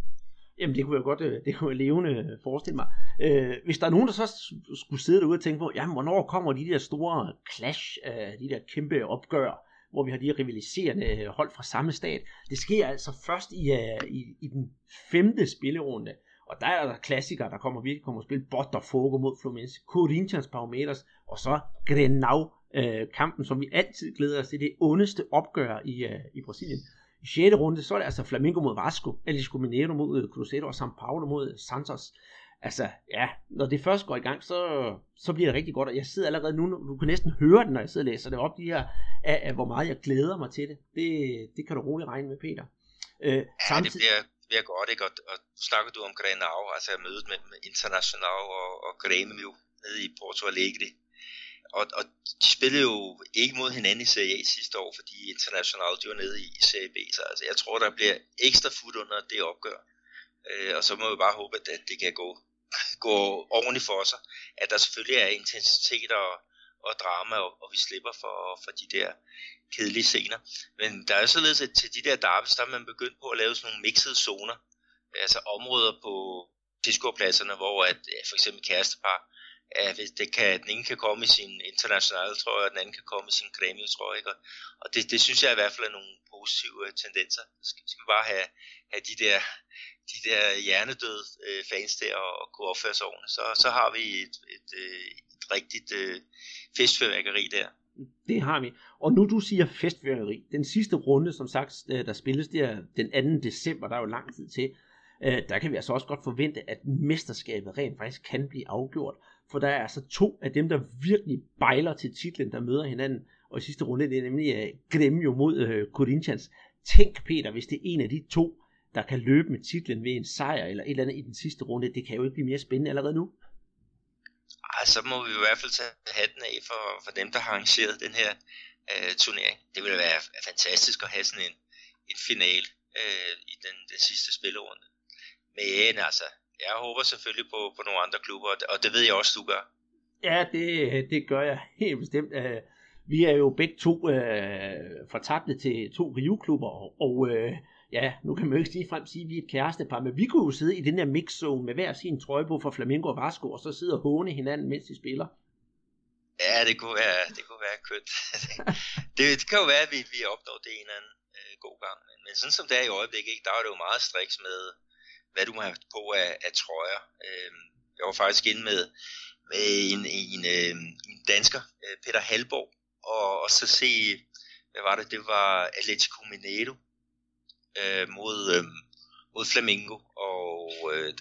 Jamen det kunne jeg godt, øh, det kunne jeg levende øh, forestille mig. Øh, hvis der er nogen, der så skulle sidde derude og tænke på, jamen hvornår kommer de der store clash, af de der kæmpe opgør, hvor vi har de her rivaliserende øh, hold fra samme stat. Det sker altså først i, i, i den femte spillerunde. Og der er der klassikere, der kommer virkelig kommer at spille Botafogo mod Fluminense, Corinthians Palmeiras, og så Grenau øh, kampen, som vi altid glæder os til, det ondeste opgør i, uh, i Brasilien. I 6. runde, så er det altså Flamengo mod Vasco, Atletico Mineiro mod Cruzeiro og São Paulo mod Santos. Altså, ja, når det først går i gang, så, så bliver det rigtig godt, og jeg sidder allerede nu, du kan næsten høre det, når jeg sidder og læser det op, de her, af, af hvor meget jeg glæder mig til det. Det, det kan du roligt regne med, Peter. Øh, ja, samtidig... det bliver, bliver godt, ikke? Og, og snakker du om Grenau, altså mødet med, med International og, og Grêmio nede i Porto Alegre, og, og de spillede jo ikke mod hinanden i Serie A sidste år, fordi International de var nede i Serie B, så altså, jeg tror, der bliver ekstra fod under det opgør. Øh, og så må vi bare håbe, at det kan gå, gå ordentligt for sig. At der selvfølgelig er intensitet og, og drama, og, og vi slipper for, for de der kedelige scener. Men der er således, at til de der derbys, der er man begyndt på at lave sådan nogle mixede zoner. Altså områder på diskopladserne, hvor at, for eksempel kærestepar, ja, hvis det kan, den ene kan komme i sin internationale, tror jeg, og den anden kan komme i sin creme, tror jeg. Og det, det synes jeg i hvert fald er nogle positive øh, tendenser. Så skal, skal vi bare have, have de der de der hjernedøde øh, fans der og, og kunne opføre sig ordentligt, så, så har vi et, et, et, et rigtigt øh, festfyrværkeri der. Det har vi. Og nu du siger festfyrværkeri, den sidste runde, som sagt, øh, der spilles der den 2. december, der er jo lang tid til, der kan vi altså også godt forvente, at mesterskabet rent faktisk kan blive afgjort. For der er altså to af dem, der virkelig bejler til titlen, der møder hinanden. Og i sidste runde, det er nemlig øh, uh, Gremio mod uh, Corinthians. Tænk, Peter, hvis det er en af de to, der kan løbe med titlen ved en sejr eller et eller andet i den sidste runde. Det kan jo ikke blive mere spændende allerede nu. Ej, så må vi i hvert fald tage hatten af for, for dem, der har arrangeret den her øh, turnering. Det ville være fantastisk at have sådan en, en finale øh, i den, den sidste spillerunde. Men altså, jeg håber selvfølgelig på, på nogle andre klubber, og det ved jeg også, du gør. Ja, det, det gør jeg helt bestemt. Øh, vi er jo begge to øh, fortabte til to Rio-klubber, og øh, ja, nu kan man jo ikke sige frem sige, at vi er et kærestepar, men vi kunne jo sidde i den der mixzone med hver sin trøje på for Flamingo og Vasco, og så sidde og håne hinanden, mens de spiller. Ja, det kunne være, det kunne være kødt. det, det kan jo være, at vi, vi opnår det en eller anden øh, god gang. Men, men sådan som det er i øjeblikket, ikke, der er det jo meget striks med, hvad du må have på af, af trøjer. Øh, jeg var faktisk inde med, med en, en, øh, en dansker, øh, Peter Halborg, og, og så se, hvad var det, det var Atletico Mineiro, øh, mod, øh, mod Flamingo, og øh,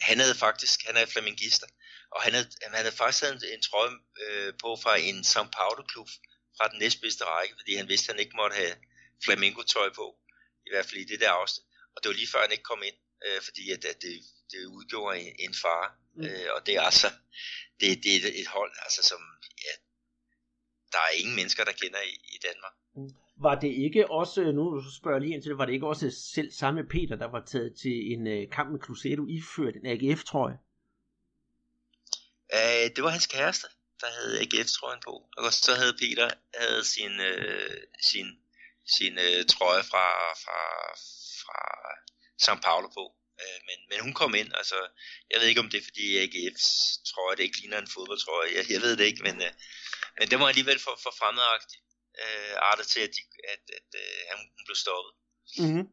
han havde faktisk, han er flamingister, og han havde, han havde faktisk en, en trøje øh, på fra en São Paulo klub fra den næstbedste række, fordi han vidste, at han ikke måtte have flamingo tøj på, i hvert fald i det der afsnit. Og det var lige før han ikke kom ind, øh, fordi at, at det, det udgjorde en, en fare. Mm. Øh, og det er altså, det, det er et, hold, altså som, ja, der er ingen mennesker, der kender i, i Danmark. Mm. Var det ikke også, nu spørger jeg lige ind til det, var det ikke også selv samme Peter, der var taget til en uh, kamp med Cruzeiro iført en AGF-trøje? Uh, det var hans kæreste, der havde AGF-trøjen på. Og så havde Peter havde sin, uh, sin, sin uh, trøje fra, fra, fra São Paulo på. Øh, men, men hun kom ind, altså, jeg ved ikke om det er fordi AGF's trøje, det ikke ligner en fodboldtrøje, jeg, jeg ved det ikke, men, øh, men det var alligevel for, for fremmedagtigt øh, arter til, at, de, at, at uh, hun blev stoppet. Mm-hmm.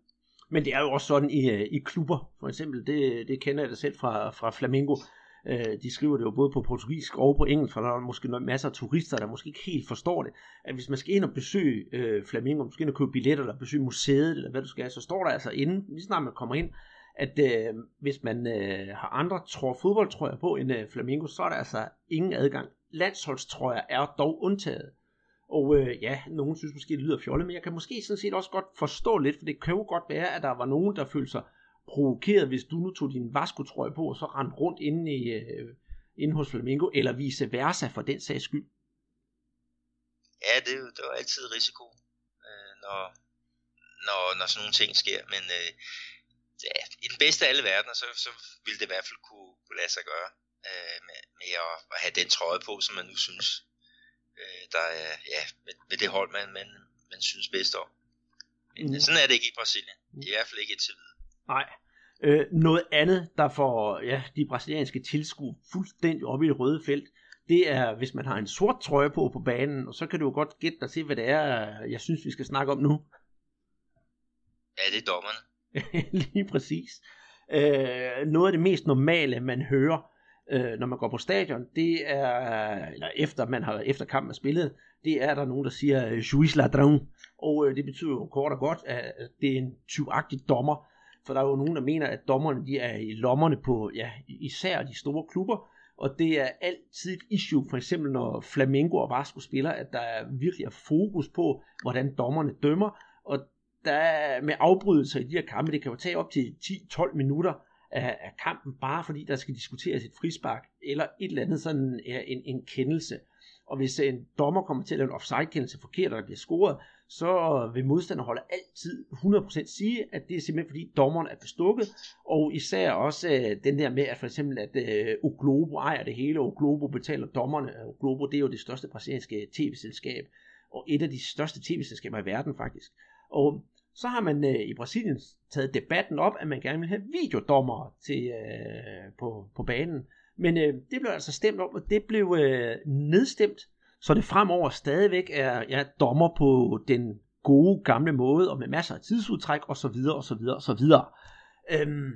Men det er jo også sådan i, i klubber, for eksempel, det, det kender jeg da selv fra, fra Flamengo, Øh, de skriver det jo både på portugisisk og på engelsk, for der er måske masser af turister, der måske ikke helt forstår det. At hvis man skal ind og besøge øh, Flamingo, måske ind og købe billetter, eller besøge museet, eller hvad du skal, så står der altså inde, lige snart man kommer ind, at øh, hvis man øh, har andre tror, fodboldtrøjer på end øh, Flamingo, så er der altså ingen adgang. Landsholdstrøjer er dog undtaget. Og øh, ja, nogen synes måske, det lyder fjollet, men jeg kan måske sådan set også godt forstå lidt, for det kan jo godt være, at der var nogen, der følte sig provokeret, hvis du nu tog din Vasco-trøje på, og så rendte rundt inde, i, øh, inde hos Flamingo, eller vice versa for den sags skyld? Ja, det, det var altid risiko, øh, når, når, når sådan nogle ting sker, men øh, ja, i den bedste af alle verdener, så, så ville det i hvert fald kunne, kunne lade sig gøre øh, med, med at, at have den trøje på, som man nu synes, øh, der er ja, med, med det hold, man, man, man synes bedst om. Men mm. sådan er det ikke i Brasilien. I hvert fald ikke indtil videre. Nej. Øh, noget andet, der får ja, de brasilianske tilskuere fuldstændig op i det røde felt, det er, hvis man har en sort trøje på på banen, og så kan du jo godt gætte dig til, hvad det er, jeg synes, vi skal snakke om nu. Ja, det er dommerne. Lige præcis. Øh, noget af det mest normale, man hører, øh, når man går på stadion, det er, eller efter man har efter kampen er spillet, det er der nogen, der siger, juiz ladrón, og øh, det betyder jo kort og godt, at det er en tyvagtig dommer, for der er jo nogen, der mener, at dommerne de er i lommerne på ja, især de store klubber, og det er altid et issue, for eksempel når Flamengo og Vasco spiller, at der er virkelig er fokus på, hvordan dommerne dømmer, og der er med afbrydelser i de her kampe, det kan jo tage op til 10-12 minutter af, af kampen, bare fordi der skal diskuteres et frispark, eller et eller andet sådan en, en kendelse. Og hvis en dommer kommer til at lave en offside-kendelse forkert, og der bliver scoret, så vil modstanderholdet altid 100% sige, at det er simpelthen fordi dommeren er bestukket, og især også øh, den der med, at for eksempel at øh, Oglobo ejer det hele, og Oglobo betaler dommerne. Oglobo det er jo det største brasilianske tv-selskab, og et af de største tv-selskaber i verden faktisk. Og så har man øh, i Brasilien taget debatten op, at man gerne vil have videodommere til, øh, på, på banen. Men øh, det blev altså stemt om, og det blev øh, nedstemt så det fremover stadigvæk er ja, dommer på den gode gamle måde, og med masser af tidsudtræk, og så videre, og så videre, og så videre. Øhm,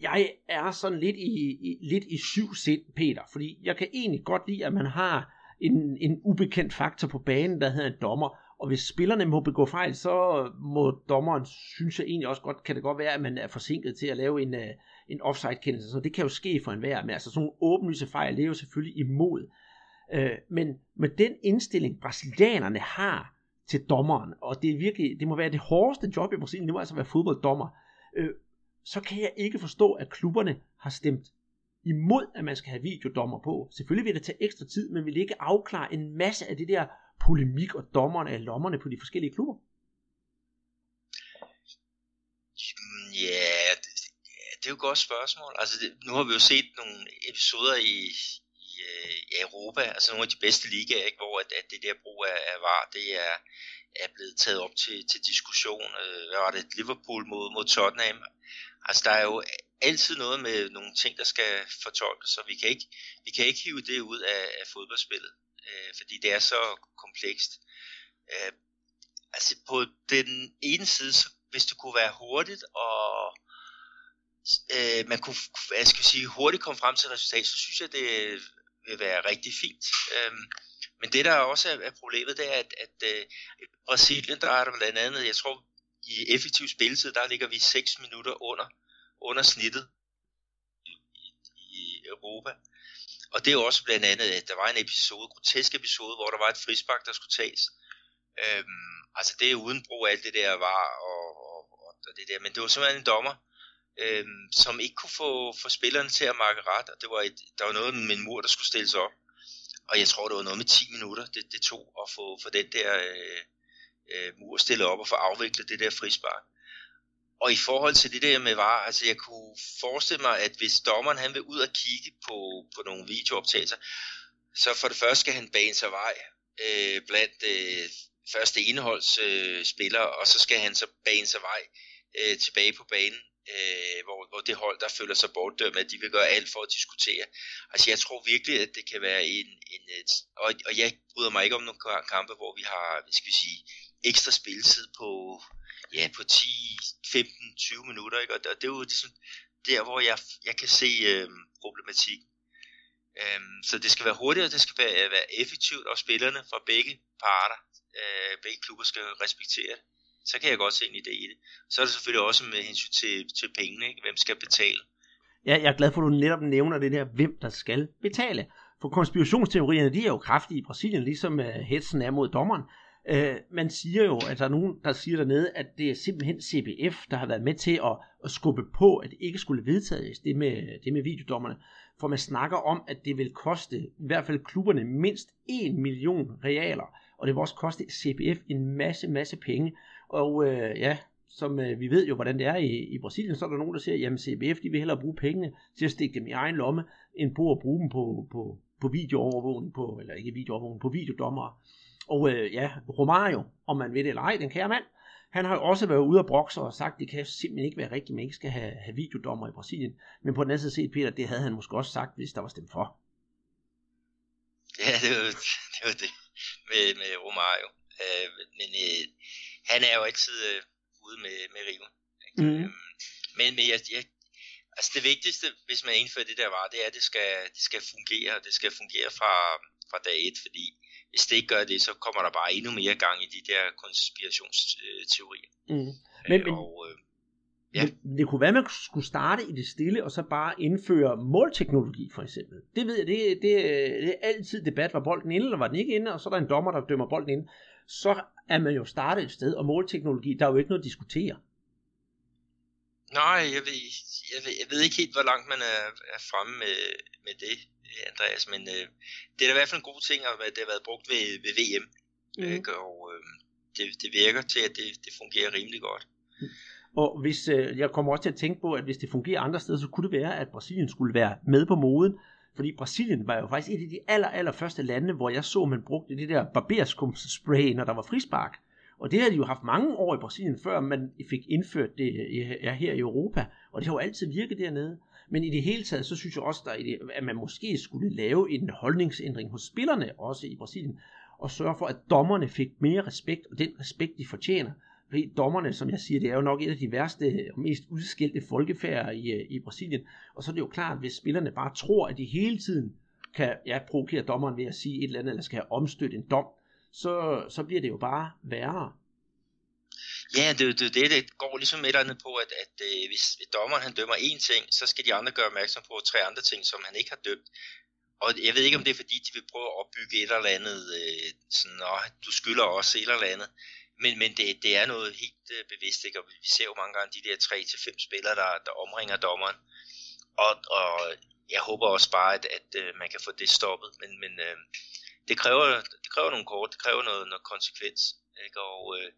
jeg er sådan lidt i, i, lidt i syv sind, Peter, fordi jeg kan egentlig godt lide, at man har en, en ubekendt faktor på banen, der hedder en dommer, og hvis spillerne må begå fejl, så må dommeren, synes jeg egentlig også godt, kan det godt være, at man er forsinket til at lave en, øh, en offside-kendelse, så det kan jo ske for enhver, men altså sådan nogle åbenlyse fejl, det er jo selvfølgelig imod Øh, men med den indstilling, brasilianerne har til dommeren, og det er virkelig, det må være det hårdeste job i Brasilien, det må altså være fodbolddommer, øh, så kan jeg ikke forstå, at klubberne har stemt imod, at man skal have videodommer på. Selvfølgelig vil det tage ekstra tid, men vil ikke afklare en masse af det der polemik og dommerne af lommerne på de forskellige klubber? Ja, det, det er jo et godt spørgsmål. Altså, det, nu har vi jo set nogle episoder i, øh, i Europa, altså nogle af de bedste ligaer, ikke, hvor at, at det der brug af, af VAR, det er, er blevet taget op til, til diskussion. Øh, hvad var det? Liverpool mod, mod Tottenham. Altså der er jo altid noget med nogle ting, der skal fortolkes, så vi kan ikke, vi kan ikke hive det ud af, af fodboldspillet, øh, fordi det er så komplekst. Øh, altså på den ene side, så, hvis det kunne være hurtigt og øh, man kunne jeg skal sige, hurtigt komme frem til resultat, så synes jeg, det vil være rigtig fint. Øhm, men det der også er, er problemet, det er, at, at øh, Brasilien, der er der blandt andet, jeg tror, i effektiv spilletid, der ligger vi 6 minutter under, under snittet i, i, Europa. Og det er også blandt andet, at der var en episode, grotesk episode, hvor der var et frispark, der skulle tages. Øhm, altså det er uden brug af alt det der var og, og, og det der. Men det var simpelthen en dommer, øh, som ikke kunne få, få spillerne til at markere ret, og det var et, der var noget med en mur, der skulle stilles op, og jeg tror, det var noget med 10 minutter, det, det tog at få, få den der øh, øh, mur stillet op og få afviklet det der frispark. og i forhold til det der med var, altså jeg kunne forestille mig, at hvis dommeren han vil ud og kigge på, på nogle videooptagelser, så for det første skal han bane sig vej øh, blandt øh, første indholdsspillere, øh, spillere, og så skal han så bane sig vej øh, tilbage på banen, øh, hvor, hvor det hold, der føler sig bortdømt, at de vil gøre alt for at diskutere. Altså jeg tror virkelig, at det kan være en, en et, og, og jeg bryder mig ikke om nogle kampe, hvor vi har, hvad skal vi sige, ekstra spilletid på, ja, på 10, 15, 20 minutter, ikke? og det, det er jo ligesom der, hvor jeg, jeg kan se øh, problematikken. Øhm, så det skal være hurtigt, og det skal være, være effektivt, og spillerne fra begge parter, øh, begge klubber skal respektere det. Så kan jeg godt se en idé i det. Så er det selvfølgelig også med hensyn til, til pengene, ikke? hvem skal betale. Ja, jeg er glad for, at du netop nævner det der, hvem der skal betale. For konspirationsteorierne, de er jo kraftige i Brasilien, ligesom uh, hetsen er mod dommeren. Uh, man siger jo, at der er nogen, der siger dernede, at det er simpelthen CBF, der har været med til at, at skubbe på, at det ikke skulle vedtages, det med, det med videodommerne. For man snakker om, at det vil koste i hvert fald klubberne mindst 1 million realer, og det vil også koste CBF en masse, masse penge. Og øh, ja, som øh, vi ved jo, hvordan det er i, i Brasilien, så er der nogen, der siger, jamen CBF, de vil hellere bruge pengene til at stikke dem i egen lomme, end på at bruge dem på, på, på videoovervågning, på, eller ikke videoovervågning, på videodommer. Og øh, ja, Romario, om man ved det eller ej, den kære mand, han har jo også været ude og brokse og sagt, det kan simpelthen ikke være rigtigt, at man ikke skal have, have videodommer i Brasilien. Men på den anden side set, Peter, det havde han måske også sagt, hvis der var stemt for. Ja, det var det, var det med, med Romario. Øh, men øh, han er jo altid øh, ude med, med Rive. Mm. Øh, men, men jeg, jeg, altså det vigtigste, hvis man indfører det der var, det er, at det skal, det skal fungere, og det skal fungere fra, fra dag et, fordi hvis det ikke gør det, så kommer der bare endnu mere gang i de der konspirationsteorier. Mm. Men, men, og, øh, ja. men det kunne være, at man skulle starte i det stille, og så bare indføre målteknologi for eksempel. Det ved jeg, det, det, det er altid debat, var bolden inde, eller var den ikke inde, og så er der en dommer, der dømmer bolden ind. Så er man jo startet et sted, og målteknologi, der er jo ikke noget at diskutere. Nej, jeg ved, jeg ved, jeg ved ikke helt, hvor langt man er, er fremme med, med det, Andreas, men øh, det er da i hvert fald en god ting, at det har været brugt ved, ved VM, mm. ikke? og øh, det, det virker til, at det, det fungerer rimelig godt. Og hvis, øh, jeg kommer også til at tænke på, at hvis det fungerer andre steder, så kunne det være, at Brasilien skulle være med på moden, fordi Brasilien var jo faktisk et af de aller, aller første lande, hvor jeg så, man brugte det der barberskumsspray, når der var frispark. Og det har de jo haft mange år i Brasilien, før man fik indført det ja, her i Europa. Og det har jo altid virket dernede. Men i det hele taget, så synes jeg også, der at man måske skulle lave en holdningsændring hos spillerne, også i Brasilien, og sørge for, at dommerne fik mere respekt, og den respekt, de fortjener. Fordi dommerne, som jeg siger, det er jo nok et af de værste og mest udskilte folkefærd i, øh, i Brasilien. Og så er det jo klart, hvis spillerne bare tror, at de hele tiden kan ja, provokere dommeren ved at sige et eller andet, eller skal have omstødt en dom, så, så bliver det jo bare værre. Ja, det, det, det, det går ligesom et eller andet på, at, at, øh, at hvis dommeren han dømmer én ting, så skal de andre gøre opmærksom på tre andre ting, som han ikke har dømt. Og jeg ved ikke, om det er fordi, de vil prøve at opbygge et eller andet, øh, sådan, åh, du skylder også et eller andet. Men, men det, det er noget helt øh, bevidst, ikke? og vi ser jo mange gange de der 3-5 spillere, der, der omringer dommeren. Og, og jeg håber også bare, at, at, øh, man kan få det stoppet, men, men øh, det, kræver, det kræver nogle kort, det kræver noget, noget konsekvens. Ikke? Og øh,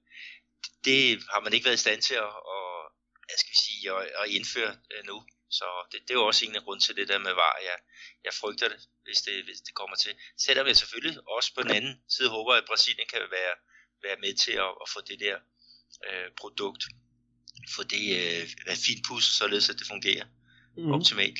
det har man ikke været i stand til at, at, at, skal vi sige, at, at indføre øh, nu. Så det, det er jo også en af grunden til det der med var. Jeg, jeg frygter det, hvis det, hvis det kommer til. Selvom jeg selvfølgelig også på den anden side håber, at Brasilien kan være, være med til at, at få det der øh, produkt, få det øh, fint pusset, således at det fungerer mm. optimalt.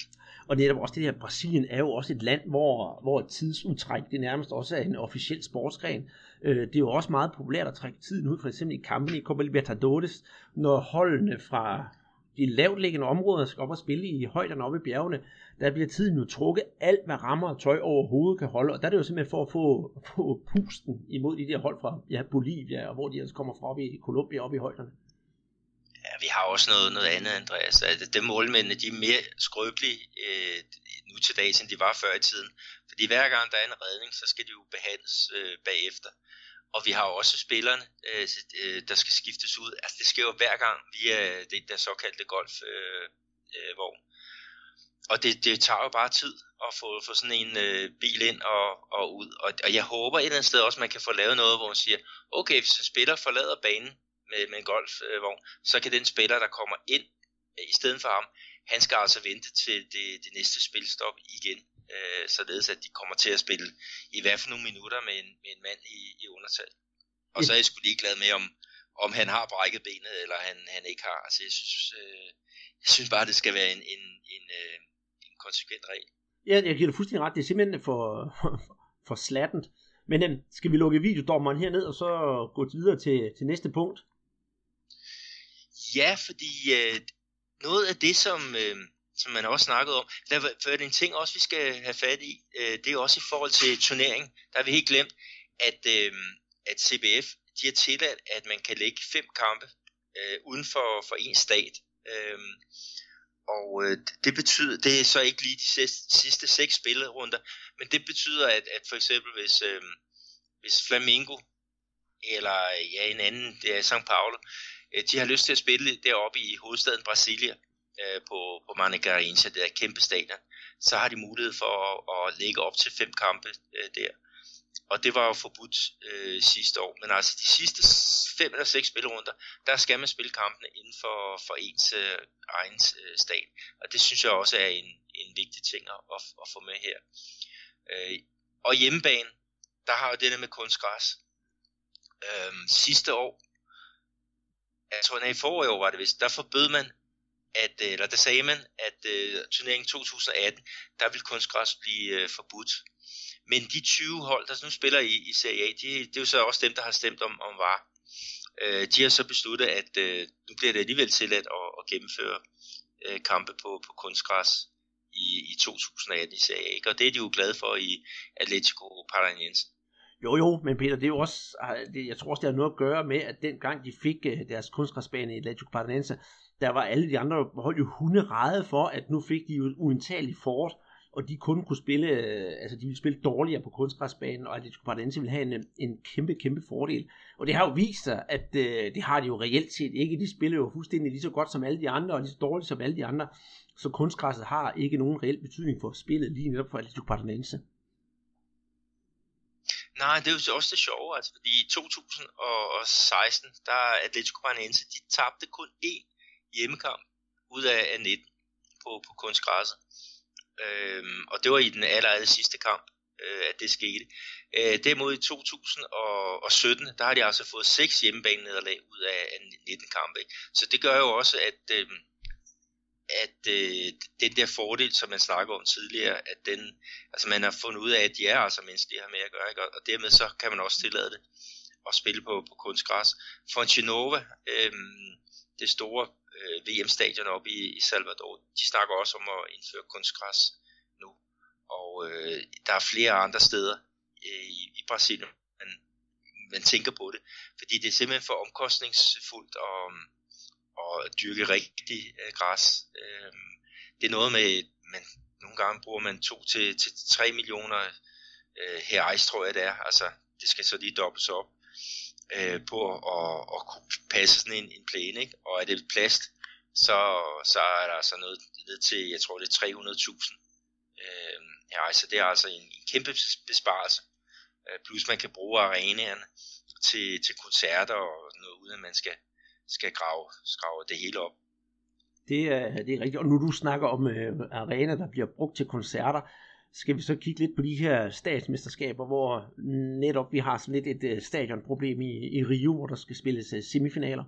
Og netop også det her, Brasilien er jo også et land, hvor, hvor tidsudtræk det nærmest også er en officiel sportsgren. Øh, det er jo også meget populært at trække tiden ud, for eksempel i kampen i Copa Libertadores, når holdene fra de lavt liggende områder skal op og spille i højderne oppe i bjergene, der bliver tiden jo trukket alt, hvad rammer og tøj over hovedet kan holde, og der er det jo simpelthen for at få, få pusten imod de der hold fra ja, Bolivia, og hvor de ellers kommer fra op i Colombia op i højderne. Ja, vi har også noget, noget andet, Andreas. Altså, det målmændene, de er mere skrøbelige øh, nu til dags, end de var før i tiden. Fordi hver gang der er en redning, så skal de jo behandles øh, bagefter. Og vi har også spillerne, øh, øh, der skal skiftes ud. Altså det sker jo hver gang via øh, det der såkaldte golfvogn. Øh, øh, og det, det tager jo bare tid at få, få sådan en øh, bil ind og, og ud. Og, og jeg håber et eller andet sted også, at man kan få lavet noget, hvor man siger, okay, hvis en spiller forlader banen med, med en golfvogn, så kan den spiller, der kommer ind øh, i stedet for ham, han skal altså vente til det, det næste spilstop igen, øh, således at de kommer til at spille i hvert fald nogle minutter med en, med en mand i, i undertal. Og så er jeg sgu ligeglad med, om, om han har brækket benet, eller han, han ikke har. Altså, jeg synes, øh, jeg synes bare, det skal være en, en, en, øh, en konsekvent regel. Ja, jeg giver dig fuldstændig ret. Det er simpelthen for, for, for slattent. Men øh, skal vi lukke videodommeren herned, og så gå videre til, til næste punkt? Ja, fordi øh, noget af det, som, øh, som man også snakket om, der er en ting også, vi skal have fat i, øh, det er også i forhold til turnering. Der har vi helt glemt, at, øh, at CBF de har tilladt, at man kan lægge fem kampe øh, uden for, for en stat. Øh, og øh, det betyder, det er så ikke lige de sidste, sidste seks spillerunder, men det betyder, at, at for eksempel hvis, øh, hvis Flamingo eller ja, en anden, det er São Paulo, øh, de har lyst til at spille deroppe i hovedstaden Brasilia øh, på, på Manicarense, det er kæmpe stadion, så har de mulighed for at, at lægge op til fem kampe øh, der. Og det var jo forbudt øh, sidste år. Men altså de sidste fem eller seks spillerunder, der skal man spille kampene inden for, for ens øh, egen øh, stat. Og det synes jeg også er en, en vigtig ting at, at, at få med her. Øh, og hjemmebane, der har jo det der med kunstgræs. Øh, sidste år, jeg tror, i forrige år var det vist, der forbød man, at, øh, eller der sagde man, at øh, turneringen 2018, der vil kunstgræs blive øh, forbudt. Men de 20 hold, der nu spiller i, i Serie A, de, det er jo så også dem, der har stemt om, om var. Øh, de har så besluttet, at øh, nu bliver det alligevel tilladt at, at gennemføre øh, kampe på, på kunstgræs i, i 2018 i Serie A. Og det er de jo glade for i Atletico Paranaense. Jo, jo, men Peter, det er jo også, ah, det, jeg tror også, det har noget at gøre med, at dengang de fik øh, deres kunstgræsbane i Atletico Paranaense, der var alle de andre hold jo hunderede for, at nu fik de jo et uindtageligt fort, og de kun kunne spille, øh, altså de ville spille dårligere på kunstgræsbanen, og Atletico Paranaense ville have en, øh, en kæmpe, kæmpe fordel. Og det har jo vist sig, at øh, det har de jo reelt set ikke. De spiller jo fuldstændig lige så godt som alle de andre, og lige så dårligt som alle de andre. Så kunstgræsset har ikke nogen reel betydning for spillet, lige netop for Atletico Paranaense. Nej, det er jo også det sjove, altså, fordi i 2016, der Atletico Paranaense, de tabte kun én hjemmekamp ud af 19 på, på kunstgræsset. Øhm, og det var i den aller, aller sidste kamp, øh, at det skete. Øh, derimod i 2017, der har de altså fået seks hjemmebane-nederlag ud af 19 kampe. Så det gør jo også, at, øh, at øh, den der fordel, som man snakker om tidligere, at den, altså man har fundet ud af, at de er altså menneskelige her med at gøre, ikke? og dermed så kan man også tillade det at spille på, på kunstgræs. For Genova, øh, det store øh, VM-stadion oppe i, i Salvador, de snakker også om at indføre kunstgræs nu. Og øh, der er flere andre steder øh, i, i Brasilien, man, man tænker på det. Fordi det er simpelthen for omkostningsfuldt at, um, at dyrke rigtig øh, græs. Øh, det er noget med, man, nogle gange bruger man 2 til, til 3 millioner øh, her tror jeg det er. Altså, det skal så lige dobbelt op øh, på at, at kunne passe sådan en, en plæne, ikke? og er det plast, så, så er der altså noget ned til, jeg tror det er 300.000. Øh, ja, så det er altså en, en kæmpe besparelse. Øh, plus man kan bruge arenaerne til, til koncerter og noget, uden at man skal, skal grave, grave det hele op. Det er, det er rigtigt. Og nu du snakker om øh, arenaer, der bliver brugt til koncerter, skal vi så kigge lidt på de her statsmesterskaber, hvor netop vi har sådan lidt et øh, stadionproblem i, i Rio, hvor der skal spilles øh, semifinaler.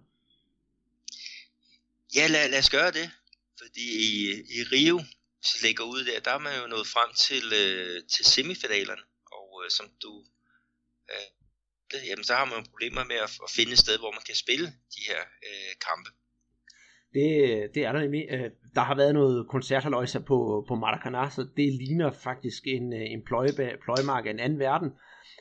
Ja, lad, lad os gøre det. Fordi i, i Rio, hvis vi lægger ud der, der er man jo nået frem til, øh, til semifinalerne. Og øh, som du... øh, jamen, så har man jo problemer med at, at finde et sted, hvor man kan spille de her øh, kampe. Det, det er der nemlig. Øh, der har været noget koncerthaløjse på, på Maracanã, så det ligner faktisk en, øh, en pløjeba, pløjmark af en anden verden.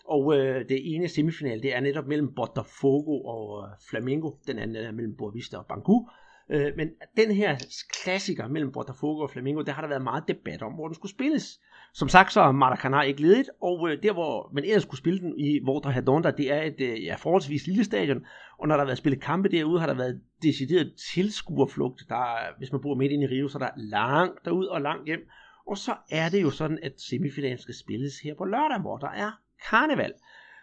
Og øh, det ene semifinal, det er netop mellem Botafogo og øh, Flamengo. Den anden er mellem Boavista og Bangu. Øh, men den her klassiker mellem Botafogo og Flamengo, der har der været meget debat om, hvor den skulle spilles. Som sagt, så er Maracanã ikke ledigt, og øh, der hvor man ellers skulle spille den i Volta Redonda, det er et øh, ja, forholdsvis lille stadion, og når der har været spillet kampe derude, har der været decideret tilskuerflugt. Der, hvis man bor midt inde i Rio, så er der langt derud og langt hjem. Og så er det jo sådan, at semifinalen skal spilles her på lørdag, hvor der er karneval.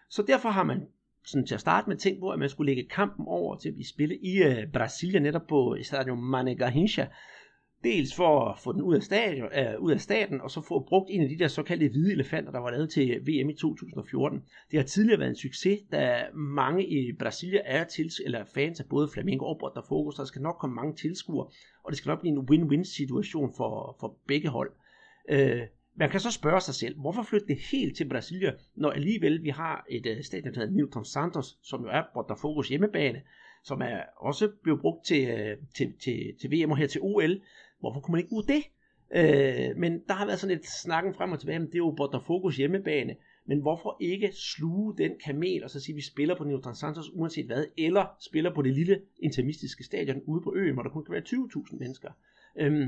Så derfor har man sådan til at starte med tænkt på, at man skulle lægge kampen over til at blive spillet i øh, Brasilien, netop på Stadion Mané Garrincha, Dels for at få den ud af, stadion, øh, ud af staten, og så få brugt en af de der såkaldte hvide elefanter, der var lavet til VM i 2014. Det har tidligere været en succes, da mange i Brasilia er til, eller fans af både Flamengo og Botafogo, så der skal nok komme mange tilskuere, og det skal nok blive en win-win situation for, for begge hold. Øh, man kan så spørge sig selv, hvorfor flytte det helt til Brasilia, når alligevel vi har et uh, stadion, der hedder Newton Santos, som jo er Botafogos hjemmebane, som er også blevet brugt til, uh, til, til, til VM og her til OL. Hvorfor kunne man ikke bruge det? Uh, men der har været sådan et snakken frem og tilbage, men det er jo Botafogos hjemmebane. Men hvorfor ikke sluge den kamel og så sige, at vi spiller på Newton Santos uanset hvad, eller spiller på det lille intermistiske stadion ude på øen, hvor der kun kan være 20.000 mennesker. Uh,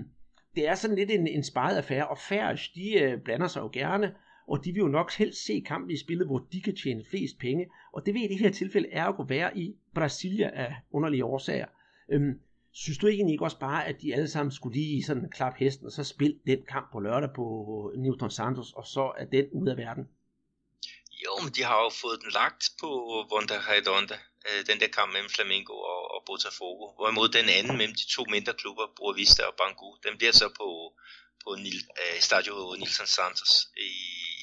det er sådan lidt en, en sparet affære, og Færøs, de øh, blander sig jo gerne, og de vil jo nok helst se kampen i spillet, hvor de kan tjene flest penge, og det vil i det her tilfælde er at være i Brasilia af underlige årsager. Øhm, synes du ikke, ikke også bare, at de alle sammen skulle lige sådan klap hesten, og så spille den kamp på lørdag på øh, Newton Santos, og så er den ud af verden? Jo, men de har jo fået den lagt på Vonda Redonda, øh, den der kamp mellem Flamengo og, og Botafogo. Hvorimod den anden mellem de to mindre klubber, Boa Vista og Bangu, den bliver så på, på Nil, øh, Stadio Nilson Santos i,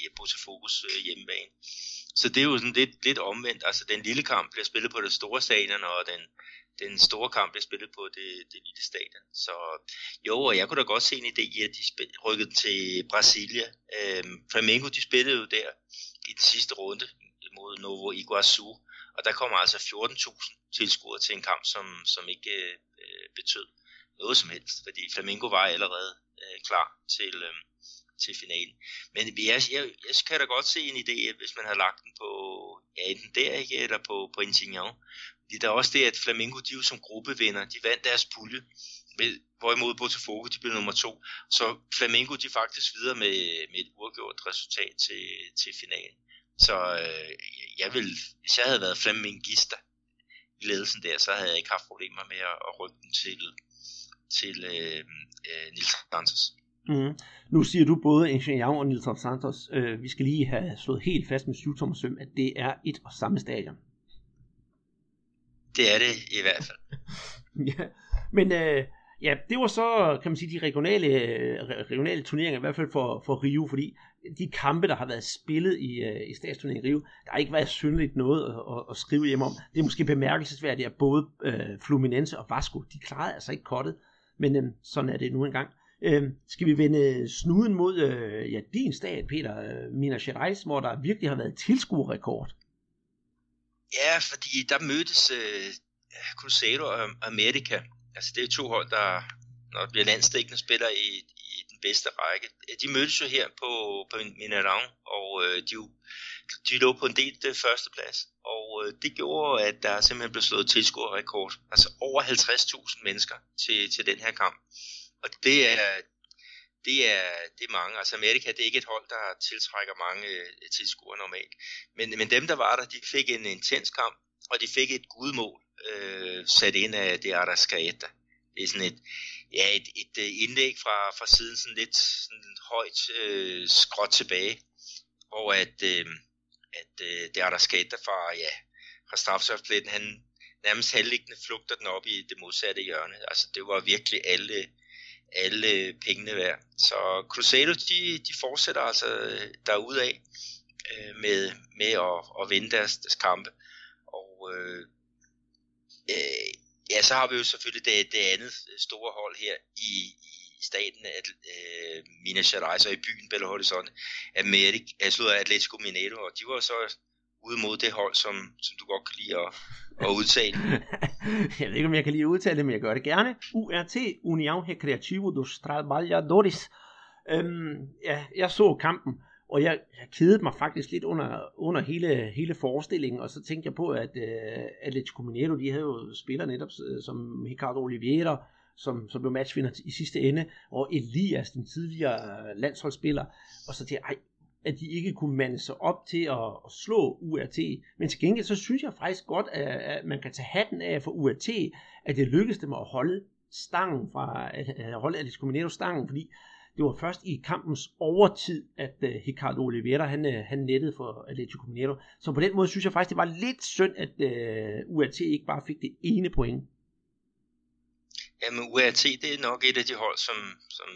i Botafogos øh, hjemmebane. Så det er jo sådan lidt, lidt omvendt. Altså den lille kamp bliver spillet på det store stadion, og den, den store kamp bliver spillet på det, det lille stadion. Så jo, og jeg kunne da godt se en idé i, at de rykkede til Brasilia. Øhm, Flamengo, de spillede jo der i den sidste runde mod Novo Iguazu, og der kommer altså 14.000 tilskuere til en kamp, som, som ikke øh, øh, betød noget som helst, fordi Flamengo var allerede øh, klar til, øh, til finalen. Men jeg, jeg, jeg kan da godt se en idé, hvis man har lagt den på ja, enten der, ikke, eller på, på Insignon. Fordi der er også det, at Flamengo, de jo som gruppevinder, de vandt deres pulje, med, hvorimod Botafogo, de blev nummer to. Så Flamengo, de faktisk videre med, med et uafgjort resultat til, til finalen. Så øh, jeg vil, hvis jeg havde været flamingista i ledelsen der, så havde jeg ikke haft problemer med at, at rykke den til, til øh, øh, Nils Santos. Mm. Nu siger du både Ingenieur og Nils Santos, øh, vi skal lige have slået helt fast med syvtommersøm, at det er et og samme stadion. Det er det i hvert fald. ja, men øh, ja, det var så, kan man sige, de regionale, øh, regionale turneringer, i hvert fald for, for Rio, fordi de kampe, der har været spillet i, øh, i statsturneringen i Rio, der har ikke været synligt noget at, at, at skrive hjem om. Det er måske bemærkelsesværdigt, at både øh, Fluminense og Vasco, de klarede altså ikke kottet, men øh, sådan er det nu engang. Øh, skal vi vende snuden mod øh, ja, din stat, Peter, øh, Minas Gerais, hvor der virkelig har været tilskuerrekord? Ja, fordi der mødtes øh, Cruzeiro og America. Altså det er to hold, der når bliver landstækkende spiller i, i den bedste række. De mødtes jo her på, på Minerang, og øh, de, de lå på en del øh, det første plads. Og øh, det gjorde, at der simpelthen blev slået tilskuerrekord. Altså over 50.000 mennesker til, til den her kamp. Og det er, det er, det er mange. Altså Amerika, det er ikke et hold, der tiltrækker mange øh, tilskuere normalt. Men, men dem, der var der, de fik en intens kamp, og de fik et gudmål øh, sat ind af det Arrascaeta. Det er sådan et, ja, et, et øh, indlæg fra, fra siden sådan lidt sådan højt øh, skråt tilbage, hvor at, øh, at øh, det er der fra, ja, fra strafsøftpletten, han nærmest halvliggende flugter den op i det modsatte hjørne. Altså det var virkelig alle, alle pengene værd. Så Cruzeiro, de, de fortsætter altså øh, derudad øh, med, med at, at vinde deres, deres kampe. Og øh, øh, Ja, så har vi jo selvfølgelig det, det andet store hold her i, i staten, at, øh, Minas Gerais og i byen Belo Horizonte, Amerik, altså Atletico Mineiro, og de var så ude mod det hold, som, som du godt kan lide at, at udtale. jeg ved ikke, om jeg kan lide at udtale det, men jeg gør det gerne. URT, União Recreativo dos Trabalhadores. Øhm, ja, jeg så kampen, og jeg, jeg kedede mig faktisk lidt under, under hele, hele forestillingen, og så tænkte jeg på, at uh, Atletico Mineiro, de havde jo spillere netop øh, som Ricardo Oliveira, som, som blev matchvinder i sidste ende, og Elias, den tidligere øh, landsholdsspiller, og så tænkte jeg, ej, at de ikke kunne mande sig op til at, at slå URT. Men til gengæld, så synes jeg faktisk godt, at, at man kan tage hatten af for URT, at det lykkedes dem at holde stangen fra, at holde Atletico Mineiro stangen, fordi det var først i kampens overtid, at uh, Ricardo Oliveira han, uh, han nettede for Atletico Mineiro. Så på den måde synes jeg faktisk, det var lidt synd, at øh, uh, UAT ikke bare fik det ene point. Jamen UAT, det er nok et af de hold, som, som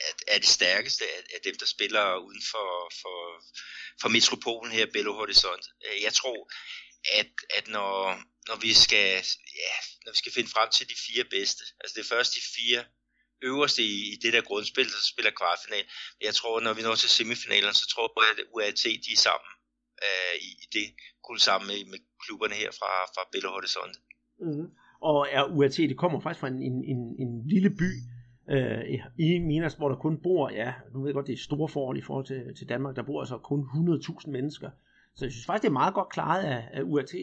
er, er det stærkeste af, af dem, der spiller uden for, for, for metropolen her, Belo Horizonte. Jeg tror, at, at når, når, vi skal, ja, når vi skal finde frem til de fire bedste, altså det er først de fire øverste i, i det der grundspil, der spiller kvartfinal. Jeg tror, når vi når til semifinalen, så tror jeg, at UAT de er sammen øh, i, i det, kun sammen med, med klubberne her fra, fra Belo Horizonte. Mm-hmm. Og er UAT, det kommer faktisk fra en, en, en, en lille by øh, i Minas, hvor der kun bor, ja, nu ved jeg godt, det er store forhold i forhold til, til Danmark, der bor altså kun 100.000 mennesker. Så jeg synes faktisk, det er meget godt klaret af, af UAT.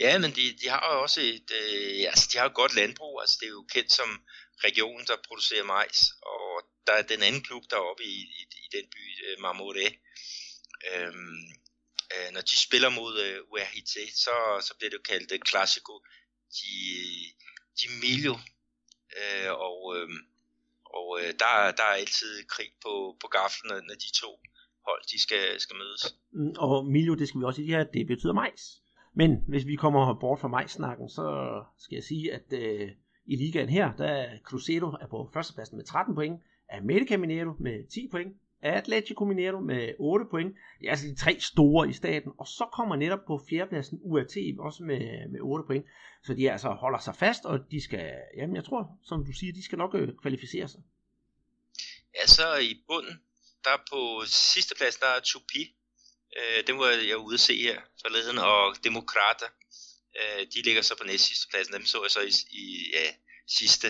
Ja, men de, de har jo også et, øh, altså de har et godt landbrug, altså det er jo kendt som regionen, der producerer majs, og der er den anden klub deroppe i, i, i den by, øh, Marmoré. Øhm, øh, når de spiller mod øh, URHT, så, så bliver det jo kaldt øh, Classico de, de Milio, øh, og, øh, og øh, der, der er altid krig på, på gaflen, når, de to hold de skal, skal mødes. Mm, og Milio, det skal vi også sige her, det betyder majs. Men hvis vi kommer bort fra majsnakken, så skal jeg sige, at øh, i ligaen her, der er Cruzeiro er på førstepladsen med 13 point, America Mineiro med 10 point, Atletico Mineiro med 8 point. Det er altså de tre store i staten. Og så kommer netop på fjerdepladsen UAT også med, med 8 point. Så de altså holder sig fast, og de skal, jamen jeg tror, som du siger, de skal nok øh, kvalificere sig. Ja, så i bunden, der på sidste plads, der er Tupi. Øh, den var jeg ude at se her forleden, og Demokrater. Øh, de ligger så på næst sidste pladsen. Dem så jeg så i, i ja, sidste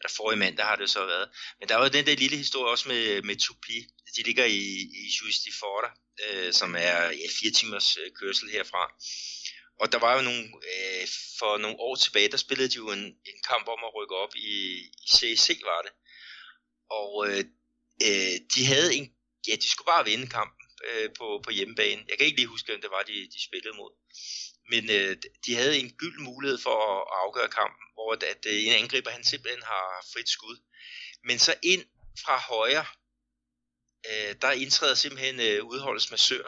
eller forrige mandag har det så været. Men der var den der lille historie også med, med Tupi. De ligger i, i Justi de øh, som er ja, fire timers øh, kørsel herfra. Og der var jo nogle, øh, for nogle år tilbage, der spillede de jo en, en kamp om at rykke op i, i CEC, var det. Og øh, øh, de havde en, ja, de skulle bare vinde kampen øh, på, på hjemmebane. Jeg kan ikke lige huske, hvem det var, de, de spillede mod. Men øh, de havde en gyld mulighed for at afgøre kampen, hvor at, at øh, en angriber han simpelthen har frit skud. Men så ind fra højre, øh, der indtræder simpelthen øh, udholdets massør,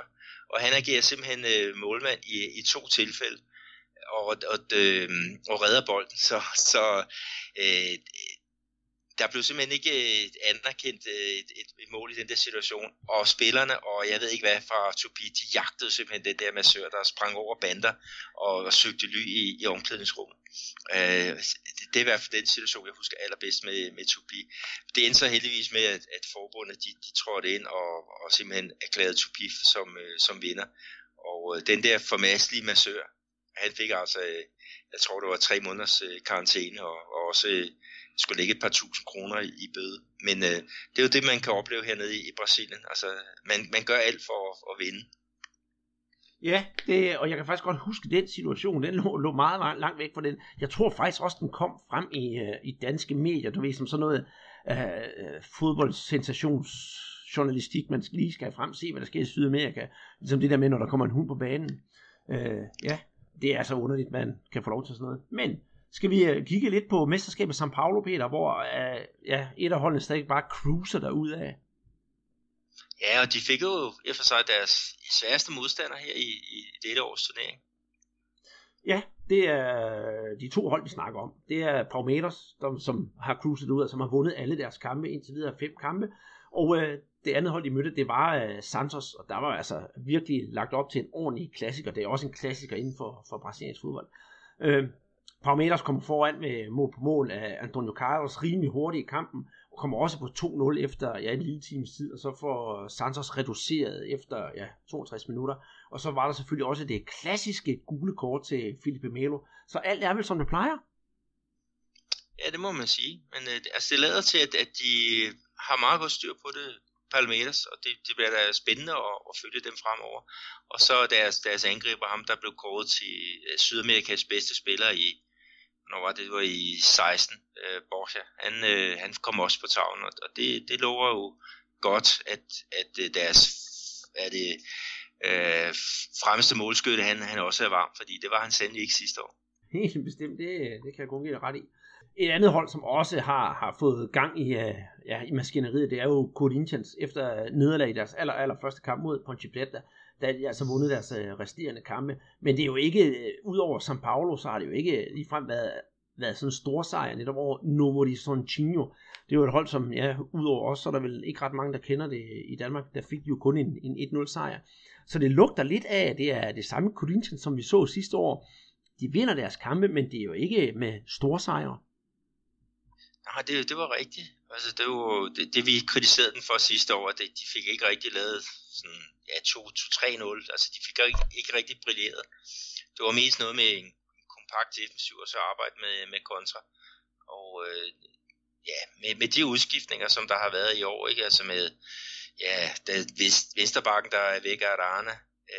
og han agerer simpelthen øh, målmand i, i to tilfælde, og, og, øh, og redder bolden. Så, så øh, der blev simpelthen ikke øh, anerkendt øh, et, et, et mål i den der situation, og spillerne, og jeg ved ikke hvad fra Tobi, de jagtede simpelthen den der massør, der sprang over bander og, og søgte ly i, i omklædningsrummet. Øh, det, det er i hvert fald den situation, jeg husker allerbedst med, med Tobi. Det endte så heldigvis med, at, at forbundet de, de trådte ind og, og simpelthen erklærede Tobi som, øh, som vinder. Og øh, den der formaslige massør, han fik altså, øh, jeg tror det var tre måneders øh, karantæne, og, og også øh, skulle lægge et par tusind kroner i, i bøde. Men øh, det er jo det, man kan opleve hernede i, i Brasilien. Altså, man, man gør alt for at, at vinde. Ja, det, og jeg kan faktisk godt huske den situation, den lå, lå meget, meget langt væk fra den. Jeg tror faktisk også, den kom frem i, øh, i danske medier, du ved, som sådan noget uh, fodboldsensationsjournalistik, man lige skal frem se, hvad der sker i Sydamerika. Ligesom det der med, når der kommer en hund på banen. Øh, ja, det er så underligt, man kan få lov til sådan noget. Men skal vi uh, kigge lidt på mesterskabet São Paulo, Peter, hvor uh, ja, et af holdene stadig bare cruiser derud af. Ja, og de fik jo i for sig deres sværeste modstander her i, i dette års turnering. Ja, det er de to hold, vi snakker om. Det er Palmeiras, der, som har cruiset ud, og som har vundet alle deres kampe, indtil videre fem kampe. Og øh, det andet hold, de mødte, det var øh, Santos, og der var altså virkelig lagt op til en ordentlig klassiker. Det er også en klassiker inden for, for brasiliansk fodbold. Øh, Palmeiras kommer foran med mål på mål af Antonio Carlos rimelig hurtigt i kampen, og kommer også på 2-0 efter ja, en lille times tid, og så får Santos reduceret efter ja, 62 minutter. Og så var der selvfølgelig også det klassiske gule kort til Felipe Melo. Så alt er vel som det plejer? Ja, det må man sige. Men øh, altså, det lader til, at, at de har meget godt styr på det, Palmeiras, og det, det bliver da spændende at, at følge dem fremover. Og så deres, deres angriber, ham der blev kåret til øh, Sydamerikas bedste spiller i, når var det, det var i 16, øh, Borja, han, øh, han kom også på tavlen, og og det, det lover jo godt, at, at øh, deres er det, øh, fremmeste målskytte, han, han også er varm, fordi det var han sandelig ikke sidste år. Helt bestemt, det, det kan jeg kun give ret i et andet hold, som også har, har fået gang i, øh, ja, i maskineriet, det er jo Corinthians, efter nederlag i deres aller, aller første kamp mod Ponte Preta, der har de altså vundet deres øh, resterende kampe. Men det er jo ikke, øh, udover San Paulo, så har det jo ikke ligefrem været, været sådan en stor sejr netop over Novo Horizontino. Det er jo et hold, som, ja, udover os, så er der vel ikke ret mange, der kender det i Danmark. Der fik de jo kun en, en 1-0 sejr. Så det lugter lidt af, at det er det samme Corinthians, som vi så sidste år. De vinder deres kampe, men det er jo ikke med store sejre. Nej, det, det var rigtigt. Altså, det var det, det, vi kritiserede den for sidste år, at de fik ikke rigtig lavet sådan, ja, 2-3-0. Altså, de fik ikke, ikke rigtig brilleret. Det var mest noget med en kompakt defensiv, og så arbejde med, med kontra. Og øh, ja, med, med de udskiftninger, som der har været i år, ikke? Altså med, ja, der, Vesterbakken, der er væk af Arana,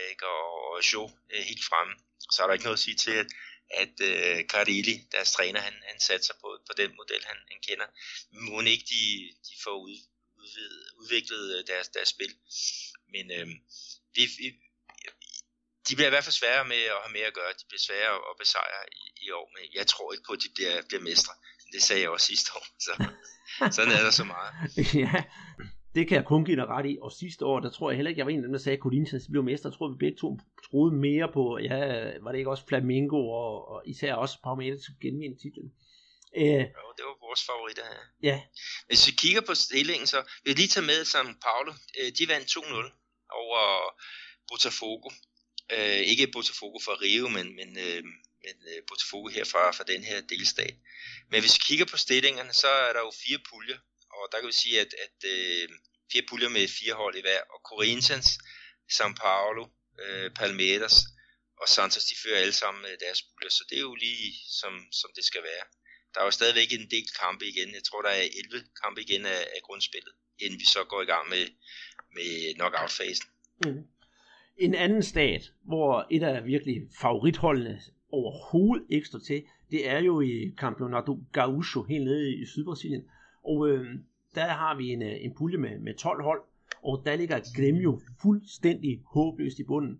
ikke? og, og Jo øh, helt fremme, så er der ikke noget at sige til, at at øh, Carilli, deres træner, han, han satser på, på den model, han, han kender. Må ikke de, de får ud, udviklet øh, deres, deres spil. Men øh, vi, de bliver i hvert fald sværere med at have mere at gøre. De bliver sværere at besejre i, i år, men jeg tror ikke på, at de bliver, bliver mestre. Det sagde jeg også sidste år, så sådan er der så meget. ja, det kan jeg kun give dig ret i. Og sidste år, der tror jeg heller ikke, jeg var en af dem, der sagde, at Corinthians blev mester. Jeg tror, vi begge to troede mere på, ja, var det ikke også Flamingo, og, og især også skulle genvinde titlen. Øh, jo, det var vores favoritter her. Ja. Hvis vi kigger på stillingen, så vil jeg lige tage med San Paulo. Øh, de vandt 2-0 over Botafogo. Øh, ikke Botafogo fra Rio, men, men, øh, men Botafogo her fra, fra den her delstat. Men hvis vi kigger på stillingerne, så er der jo fire puljer, og der kan vi sige, at, at øh, fire puljer med fire hold i hver, og Corinthians, São Paulo, øh, Palmeiras og Santos, de fører alle sammen øh, deres puljer, så det er jo lige som, som det skal være. Der er jo stadigvæk en del kampe igen. Jeg tror, der er 11 kampe igen af, af grundspillet, inden vi så går i gang med, med knockout-fasen. Mm. En anden stat, hvor et af virkelig favoritholdene overhovedet ekstra til, det er jo i Campeonato Gaúcho, helt nede i Sydbrasilien. Og øh, der har vi en, øh, en pulje med, med 12 hold, og der ligger Gremio fuldstændig håbløst i bunden.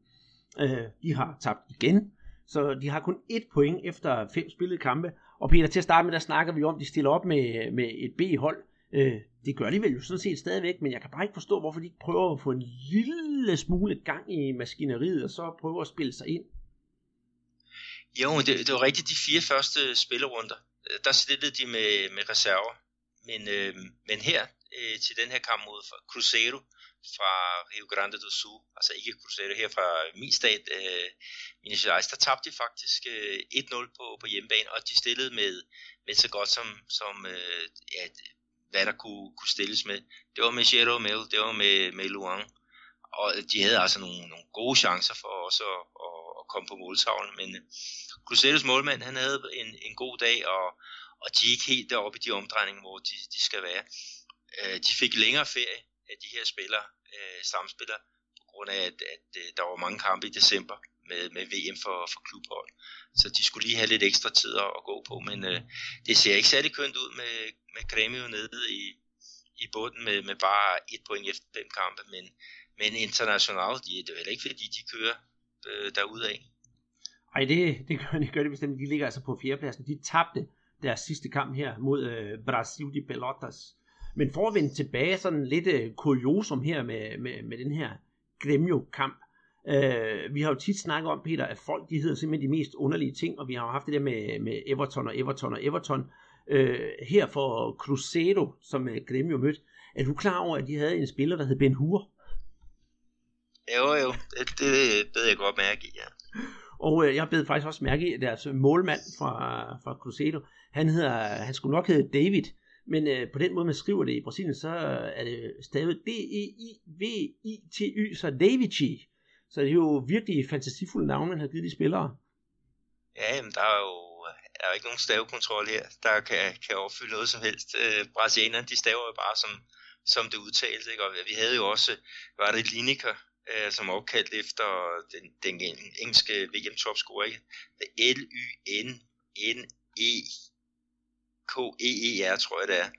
Øh, de har tabt igen, så de har kun et point efter fem spillede kampe. Og Peter, til at starte med, der snakker vi om, at de stiller op med, med et B-hold. Øh, det gør de vel jo sådan set stadigvæk, men jeg kan bare ikke forstå, hvorfor de ikke prøver at få en lille smule gang i maskineriet, og så prøver at spille sig ind. Jo, det, det var rigtigt de fire første spillerunder. Øh, der stillede de med, med reserver. Men, øh, men her øh, til den her kamp mod Cruzeiro fra Rio Grande do Sul, altså ikke Cruzeiro her fra min stat, øh, Minas Gerais, der tabte de faktisk øh, 1-0 på, på hjemmebane, og de stillede med, med så godt som, som øh, ja, hvad der kunne, kunne stilles med. Det var med Jeromel, det var med, med Luang, og de havde altså nogle, nogle gode chancer for også at, at, at komme på måltavlen, men øh, Cruzeiros målmand, han havde en, en god dag, og, og de er ikke helt deroppe i de omdrejninger, hvor de, de skal være. Øh, de fik længere ferie af de her spillere, øh, samspillere, på grund af, at, at øh, der var mange kampe i december med, med VM for, for klubhold. Så de skulle lige have lidt ekstra tid at, at gå på, men øh, det ser ikke særlig kønt ud med, med Grêmio nede i, i bunden med, med bare et point efter fem kampe, men, men internationalt, de, det er heller ikke fordi, de kører øh, derudad. Ej, det, det, gør, det gør det bestemt. De ligger altså på fjerdepladsen. De tabte deres sidste kamp her mod øh, Brasil de Pelotas. Men for at vende tilbage sådan lidt øh, kuriosum her med, med, med den her Gremio-kamp. Øh, vi har jo tit snakket om, Peter, at folk de hedder simpelthen de mest underlige ting, og vi har jo haft det der med, med Everton og Everton og Everton. Øh, her for Cruzeiro, som øh, Gremio mødte. Er du klar over, at de havde en spiller, der hed Ben Hur? Jo, jo, det, det ved jeg godt mærke i, ja. Og øh, jeg blev faktisk også mærke i deres målmand fra, fra Cruzeiro. Han, hedder, han skulle nok hedde David, men øh, på den måde, man skriver det i Brasilien, så er det stavet D-E-I-V-I-T-Y, så Davici. Så det er jo virkelig fantasifulde navne, man har givet de spillere. Ja, jamen, der er jo der er jo ikke nogen stavekontrol her, der kan, kan opfylde noget som helst. Øh, brasilianerne, de staver jo bare som, som det udtales, ikke? og vi havde jo også, var det Lineker, øh, som er opkaldt efter den, den engelske VM-topscorer, ikke? L-Y-N-N-E K-E-E-R, tror jeg det er.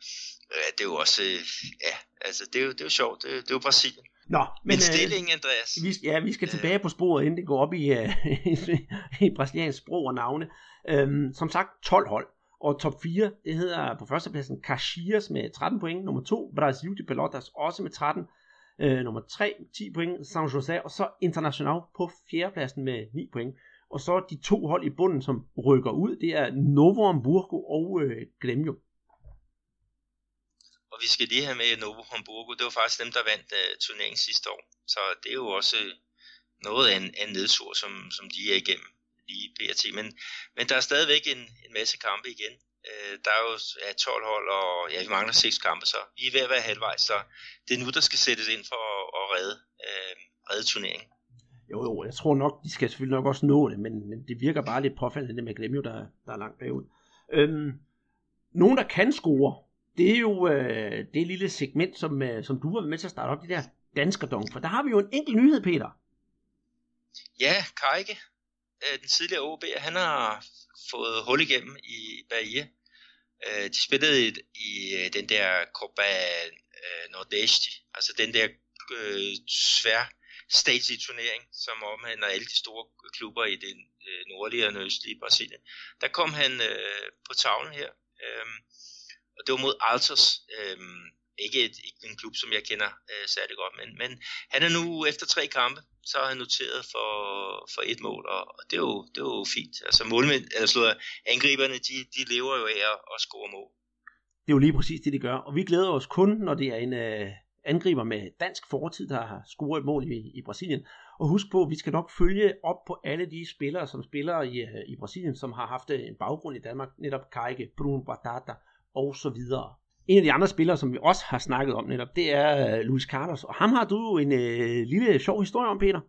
Det er jo også, øh, ja, altså det er jo, det er jo sjovt, det er, det er jo Brasilien. Nå, men, men stilling, Andreas. Vi, ja, vi skal tilbage på sporet, inden det går op i, uh, i brasiliansk sprog og navne. Øhm, som sagt, 12 hold. Og top 4, det hedder på førstepladsen Caxias med 13 point. Nummer 2, Brasil de Pelotas også med 13. Øh, nummer 3, 10 point, San Jose. Og så International på fjerdepladsen med 9 point. Og så de to hold i bunden, som rykker ud, det er Novo Hamburgo og øh, Gremio. Og vi skal lige have med Novo Hamburgo. Det var faktisk dem, der vandt øh, turneringen sidste år. Så det er jo også øh, noget af en, en nedsur, som, som de er igennem lige BRT. Men, men der er stadigvæk en, en masse kampe igen. Uh, der er jo ja, 12 hold, og ja, vi mangler 6 kampe, så vi er ved at være halvvejs. Så det er nu, der skal sættes ind for at, at redde, uh, redde turneringen. Jo, jo, jeg tror nok, de skal selvfølgelig nok også nå det, men, men det virker bare lidt påfaldende, det med Glemjo, der, der er langt bagud. Øhm, nogen, der kan score, det er jo øh, det lille segment, som, øh, som du var med til at starte op, det der danskerdong, for der har vi jo en enkelt nyhed, Peter. Ja, Kajke, øh, den tidligere OB, han har fået hul igennem i Bahia. Øh, de spillede i, i øh, den der Copa øh, Nordeste, altså den der øh, svær statslige turnering, som omhandler alle de store klubber i den øh, nordlige og nordøstlige Brasilien. Der kom han øh, på tavlen her, øh, og det var mod Altos. Øh, ikke, et, ikke en klub, som jeg kender øh, særlig godt, men, men han er nu efter tre kampe, så har han noteret for, for et mål, og, og det, er jo, det er jo fint. Altså målmænd, eller angriberne, de, de lever jo af at, at score mål. Det er jo lige præcis det, de gør, og vi glæder os kun, når det er en, øh, angriber med dansk fortid, der har scoret et mål i, i Brasilien. Og husk på, vi skal nok følge op på alle de spillere, som spiller i, øh, i Brasilien, som har haft øh, en baggrund i Danmark, netop Kajke, Bruno Batata og så videre. En af de andre spillere, som vi også har snakket om netop, det er øh, Luis Carlos, og ham har du en øh, lille sjov historie om, Peter.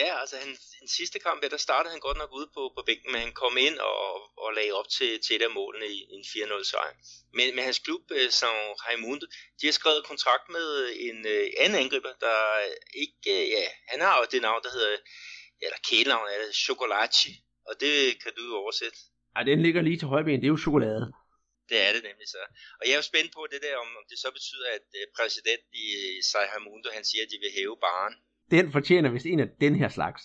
Ja, altså han, den sidste kamp, der startede han godt nok ude på, på bænken, men han kom ind og, og lagde op til, til et af målene i, i en 4-0 sejr. Men med hans klub, uh, San Raimundo, de har skrevet kontrakt med en uh, anden angriber, der ikke, uh, ja, han har jo det navn, der hedder, eller kælenavn er det, Chocolati, og det kan du jo oversætte. Ja, den ligger lige til højben, det er jo chokolade. Det er det nemlig så. Og jeg er jo spændt på det der, om, om det så betyder, at øh, præsidenten i Sejhamundo, han siger, at de vil hæve baren den fortjener vist en af den her slags.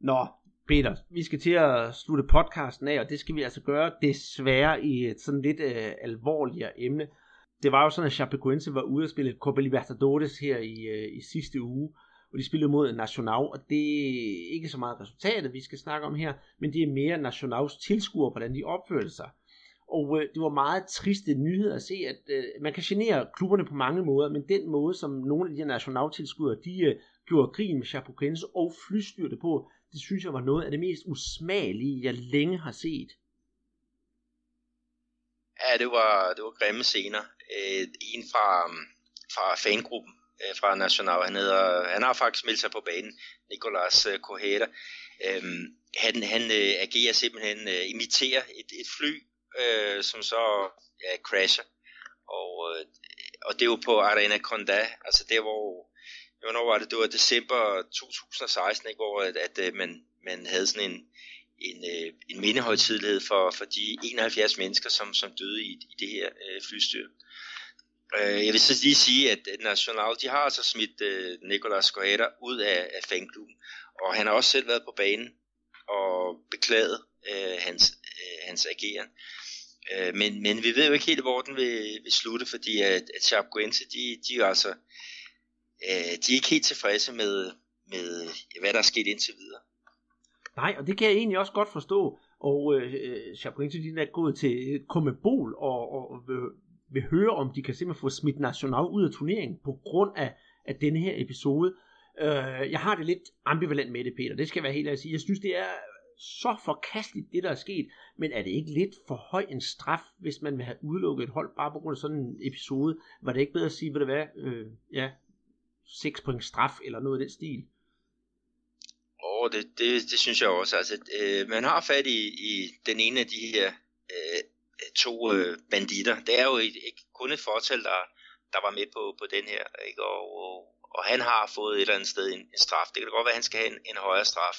Nå, Peter, vi skal til at slutte podcasten af, og det skal vi altså gøre desværre i et sådan lidt øh, alvorligere emne. Det var jo sådan, at Chapecoense var ude at spille Copa Libertadores her i, øh, i sidste uge, og de spillede mod National, og det er ikke så meget resultatet, vi skal snakke om her, men det er mere Nationals tilskuer, hvordan de opførte sig. Og øh, det var meget triste nyheder at se, at øh, man kan genere klubberne på mange måder, men den måde, som nogle af de her nationaltilskuere, de øh, gjorde grin med Chapecoense og flystyrte på, det synes jeg var noget af det mest usmagelige, jeg længe har set. Ja, det var, det var grimme scener. Øh, en fra, mm, fra fangruppen øh, fra National, han, hedder, han har faktisk meldt sig på banen, Nicolas øh, Correra. Øhm, han, han øh, agerer simpelthen, øh, imiterer et, et fly, øh, som så ja, crasher. Og, øh, og det er jo på Arena Condá, altså der hvor, hvornår var det, det var december 2016, ikke, hvor at, at, at man, man havde sådan en, en, øh, en mindehøjtidlighed for, for de 71 mennesker, som, som døde i, i det her øh, flystyr. Øh, jeg vil så lige sige, at National, de har altså smidt øh, Nicolas Guerra ud af, af fanklubben, og han har også selv været på banen og beklaget øh, hans, øh, hans ageren. Øh, men, men vi ved jo ikke helt, hvor den vil, vil slutte, fordi at, at Chapecoense, de, de er altså øh, de er ikke helt tilfredse med, med, øh, hvad der er sket indtil videre. Nej, og det kan jeg egentlig også godt forstå. Og øh, øh Chapecoense, de er gået til Komebol og, og og vil høre, om de kan simpelthen få smidt National ud af turneringen på grund af, af denne her episode. Øh, jeg har det lidt ambivalent med det, Peter. Det skal jeg være helt at sige. Jeg synes, det er så forkasteligt, det der er sket, men er det ikke lidt for høj en straf, hvis man vil have udelukket et hold bare på grund af sådan en episode? Var det ikke bedre at sige, hvad det var, øh, ja, 6 point straf eller noget af den stil? Åh, oh, det, det, det synes jeg også. Altså, øh, man har fat i, i den ene af de her øh, to øh, banditter. Det er jo ikke, ikke kun et fortal, der, der var med på, på den her. Ikke? Og, og, og han har fået et eller andet sted en, en straf. Det kan godt være, at han skal have en, en højere straf.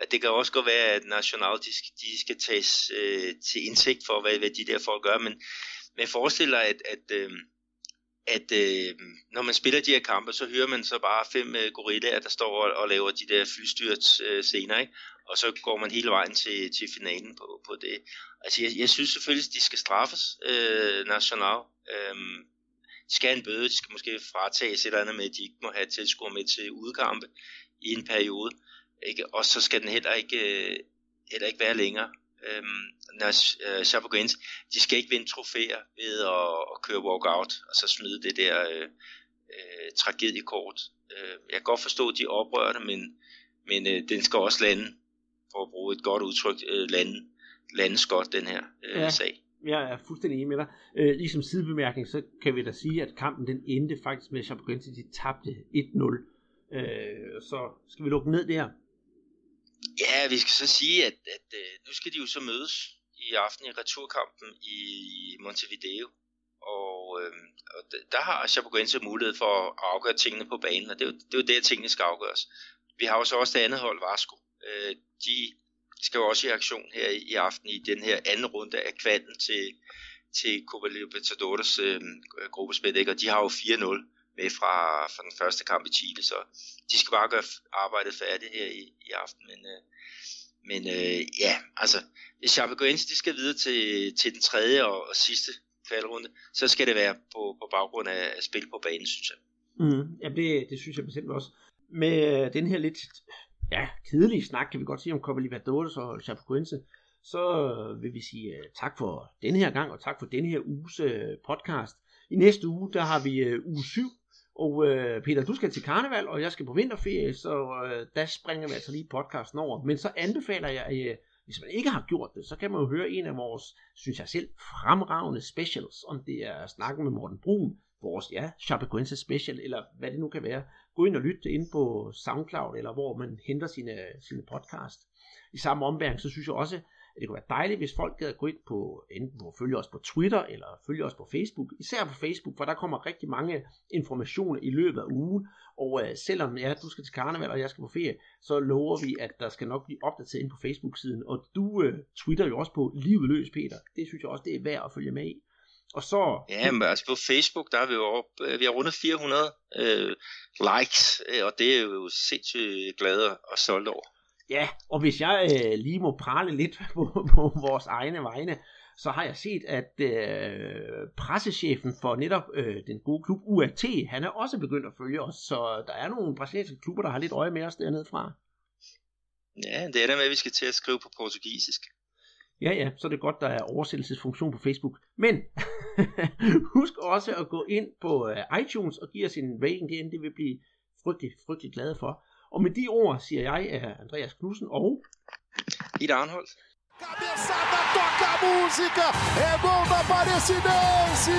Øh, det kan også godt være, at nationalt de, de skal tages øh, til indsigt for, hvad, hvad de der folk gør, men, men forestil dig, at, at, øh, at øh, når man spiller de her kampe, så hører man så bare fem øh, gorillaer, der står og, og laver de der flystyrt øh, scener, ikke? Og så går man hele vejen til, til finalen på, på det. Altså jeg, jeg synes selvfølgelig, at de skal straffes, øh, national. Øh, de skal have en bøde, de skal måske fratages et eller andet med, at de ikke må have tilskuer med til udkampe i en periode. Ikke? Og så skal den heller ikke, øh, heller ikke være længere. Øhm, når øh, Chapecoense, de skal ikke vinde trofæer ved at, at køre walkout, og så smide det der øh, øh, tragediekort. Øh, jeg kan godt forstå, at de er oprørte, men, men øh, den skal også lande, for at bruge et godt udtryk, øh, lande, landes godt, den her øh, ja. sag. Jeg er fuldstændig enig med dig. Øh, ligesom sidebemærkning, så kan vi da sige, at kampen den endte faktisk med, at Chapecoense de tabte 1-0. Øh, så skal vi lukke ned der? Ja, vi skal så sige, at, at øh, nu skal de jo så mødes i aften i returkampen i Montevideo. Og, øh, og der har Chapecoense mulighed for at afgøre tingene på banen, og det er jo, det er jo der, tingene skal afgøres. Vi har jo så også det andet hold, Vasco. Øh, de skal jo også i aktion her i, i aften i den her anden runde af kvalden til, til Copa Libertadores øh, gruppespil, ikke? og de har jo 4-0 med fra, fra den første kamp i Chile, så de skal bare gøre arbejdet færdigt her i, i aften. Men, øh, men øh, ja, altså, hvis Chapecoense de skal videre til, til den tredje og, og sidste kvalrunde, så skal det være på, på baggrund af, af spil på banen, synes jeg. Mm, jamen det, det synes jeg bestemt også. Med øh, den her lidt ja, kedelige snak, kan vi godt sige om Copa Libertadores og Chapecoense, så øh, vil vi sige øh, tak for den her gang, og tak for den her uges øh, podcast. I næste uge, der har vi uge 7, og øh, Peter, du skal til karneval, og jeg skal på vinterferie, så øh, der springer vi altså lige podcasten over. Men så anbefaler jeg, øh, hvis man ikke har gjort det, så kan man jo høre en af vores, synes jeg selv, fremragende specials, om det er snakken med Morten Brun, vores, ja, Chapecoense special, eller hvad det nu kan være. Gå ind og lytte ind på SoundCloud, eller hvor man henter sine, sine podcast. I samme ombæring, så synes jeg også, det kunne være dejligt, hvis folk gad gå ind på, enten på følge os på Twitter, eller følge os på Facebook. Især på Facebook, for der kommer rigtig mange informationer i løbet af ugen. Og øh, selvom ja, du skal til karneval, og jeg skal på ferie, så lover vi, at der skal nok blive opdateret ind på Facebook-siden. Og du øh, twitter jo også på livet løs, Peter. Det synes jeg også, det er værd at følge med i. Og så... Ja, men altså på Facebook, der er vi jo op, øh, vi har rundet 400 øh, likes, øh, og det er jo sindssygt glade og stolte over. Ja, og hvis jeg øh, lige må prale lidt på, på vores egne vegne, så har jeg set, at øh, pressechefen for netop øh, den gode klub UAT, han er også begyndt at følge os, så der er nogle brasilianske klubber, der har lidt øje med os dernede fra. Ja, det er der med, at vi skal til at skrive på portugisisk. Ja, ja, så er det godt, der er oversættelsesfunktion på Facebook. Men husk også at gå ind på uh, iTunes og give os en rating derinde, det vil blive frygtelig, frygtelig glade for. Og med de ord siger jeg er Andreas Knudsen og Ida Arnholdt. Cabeçada, toca a música, é gol da Aparecidense!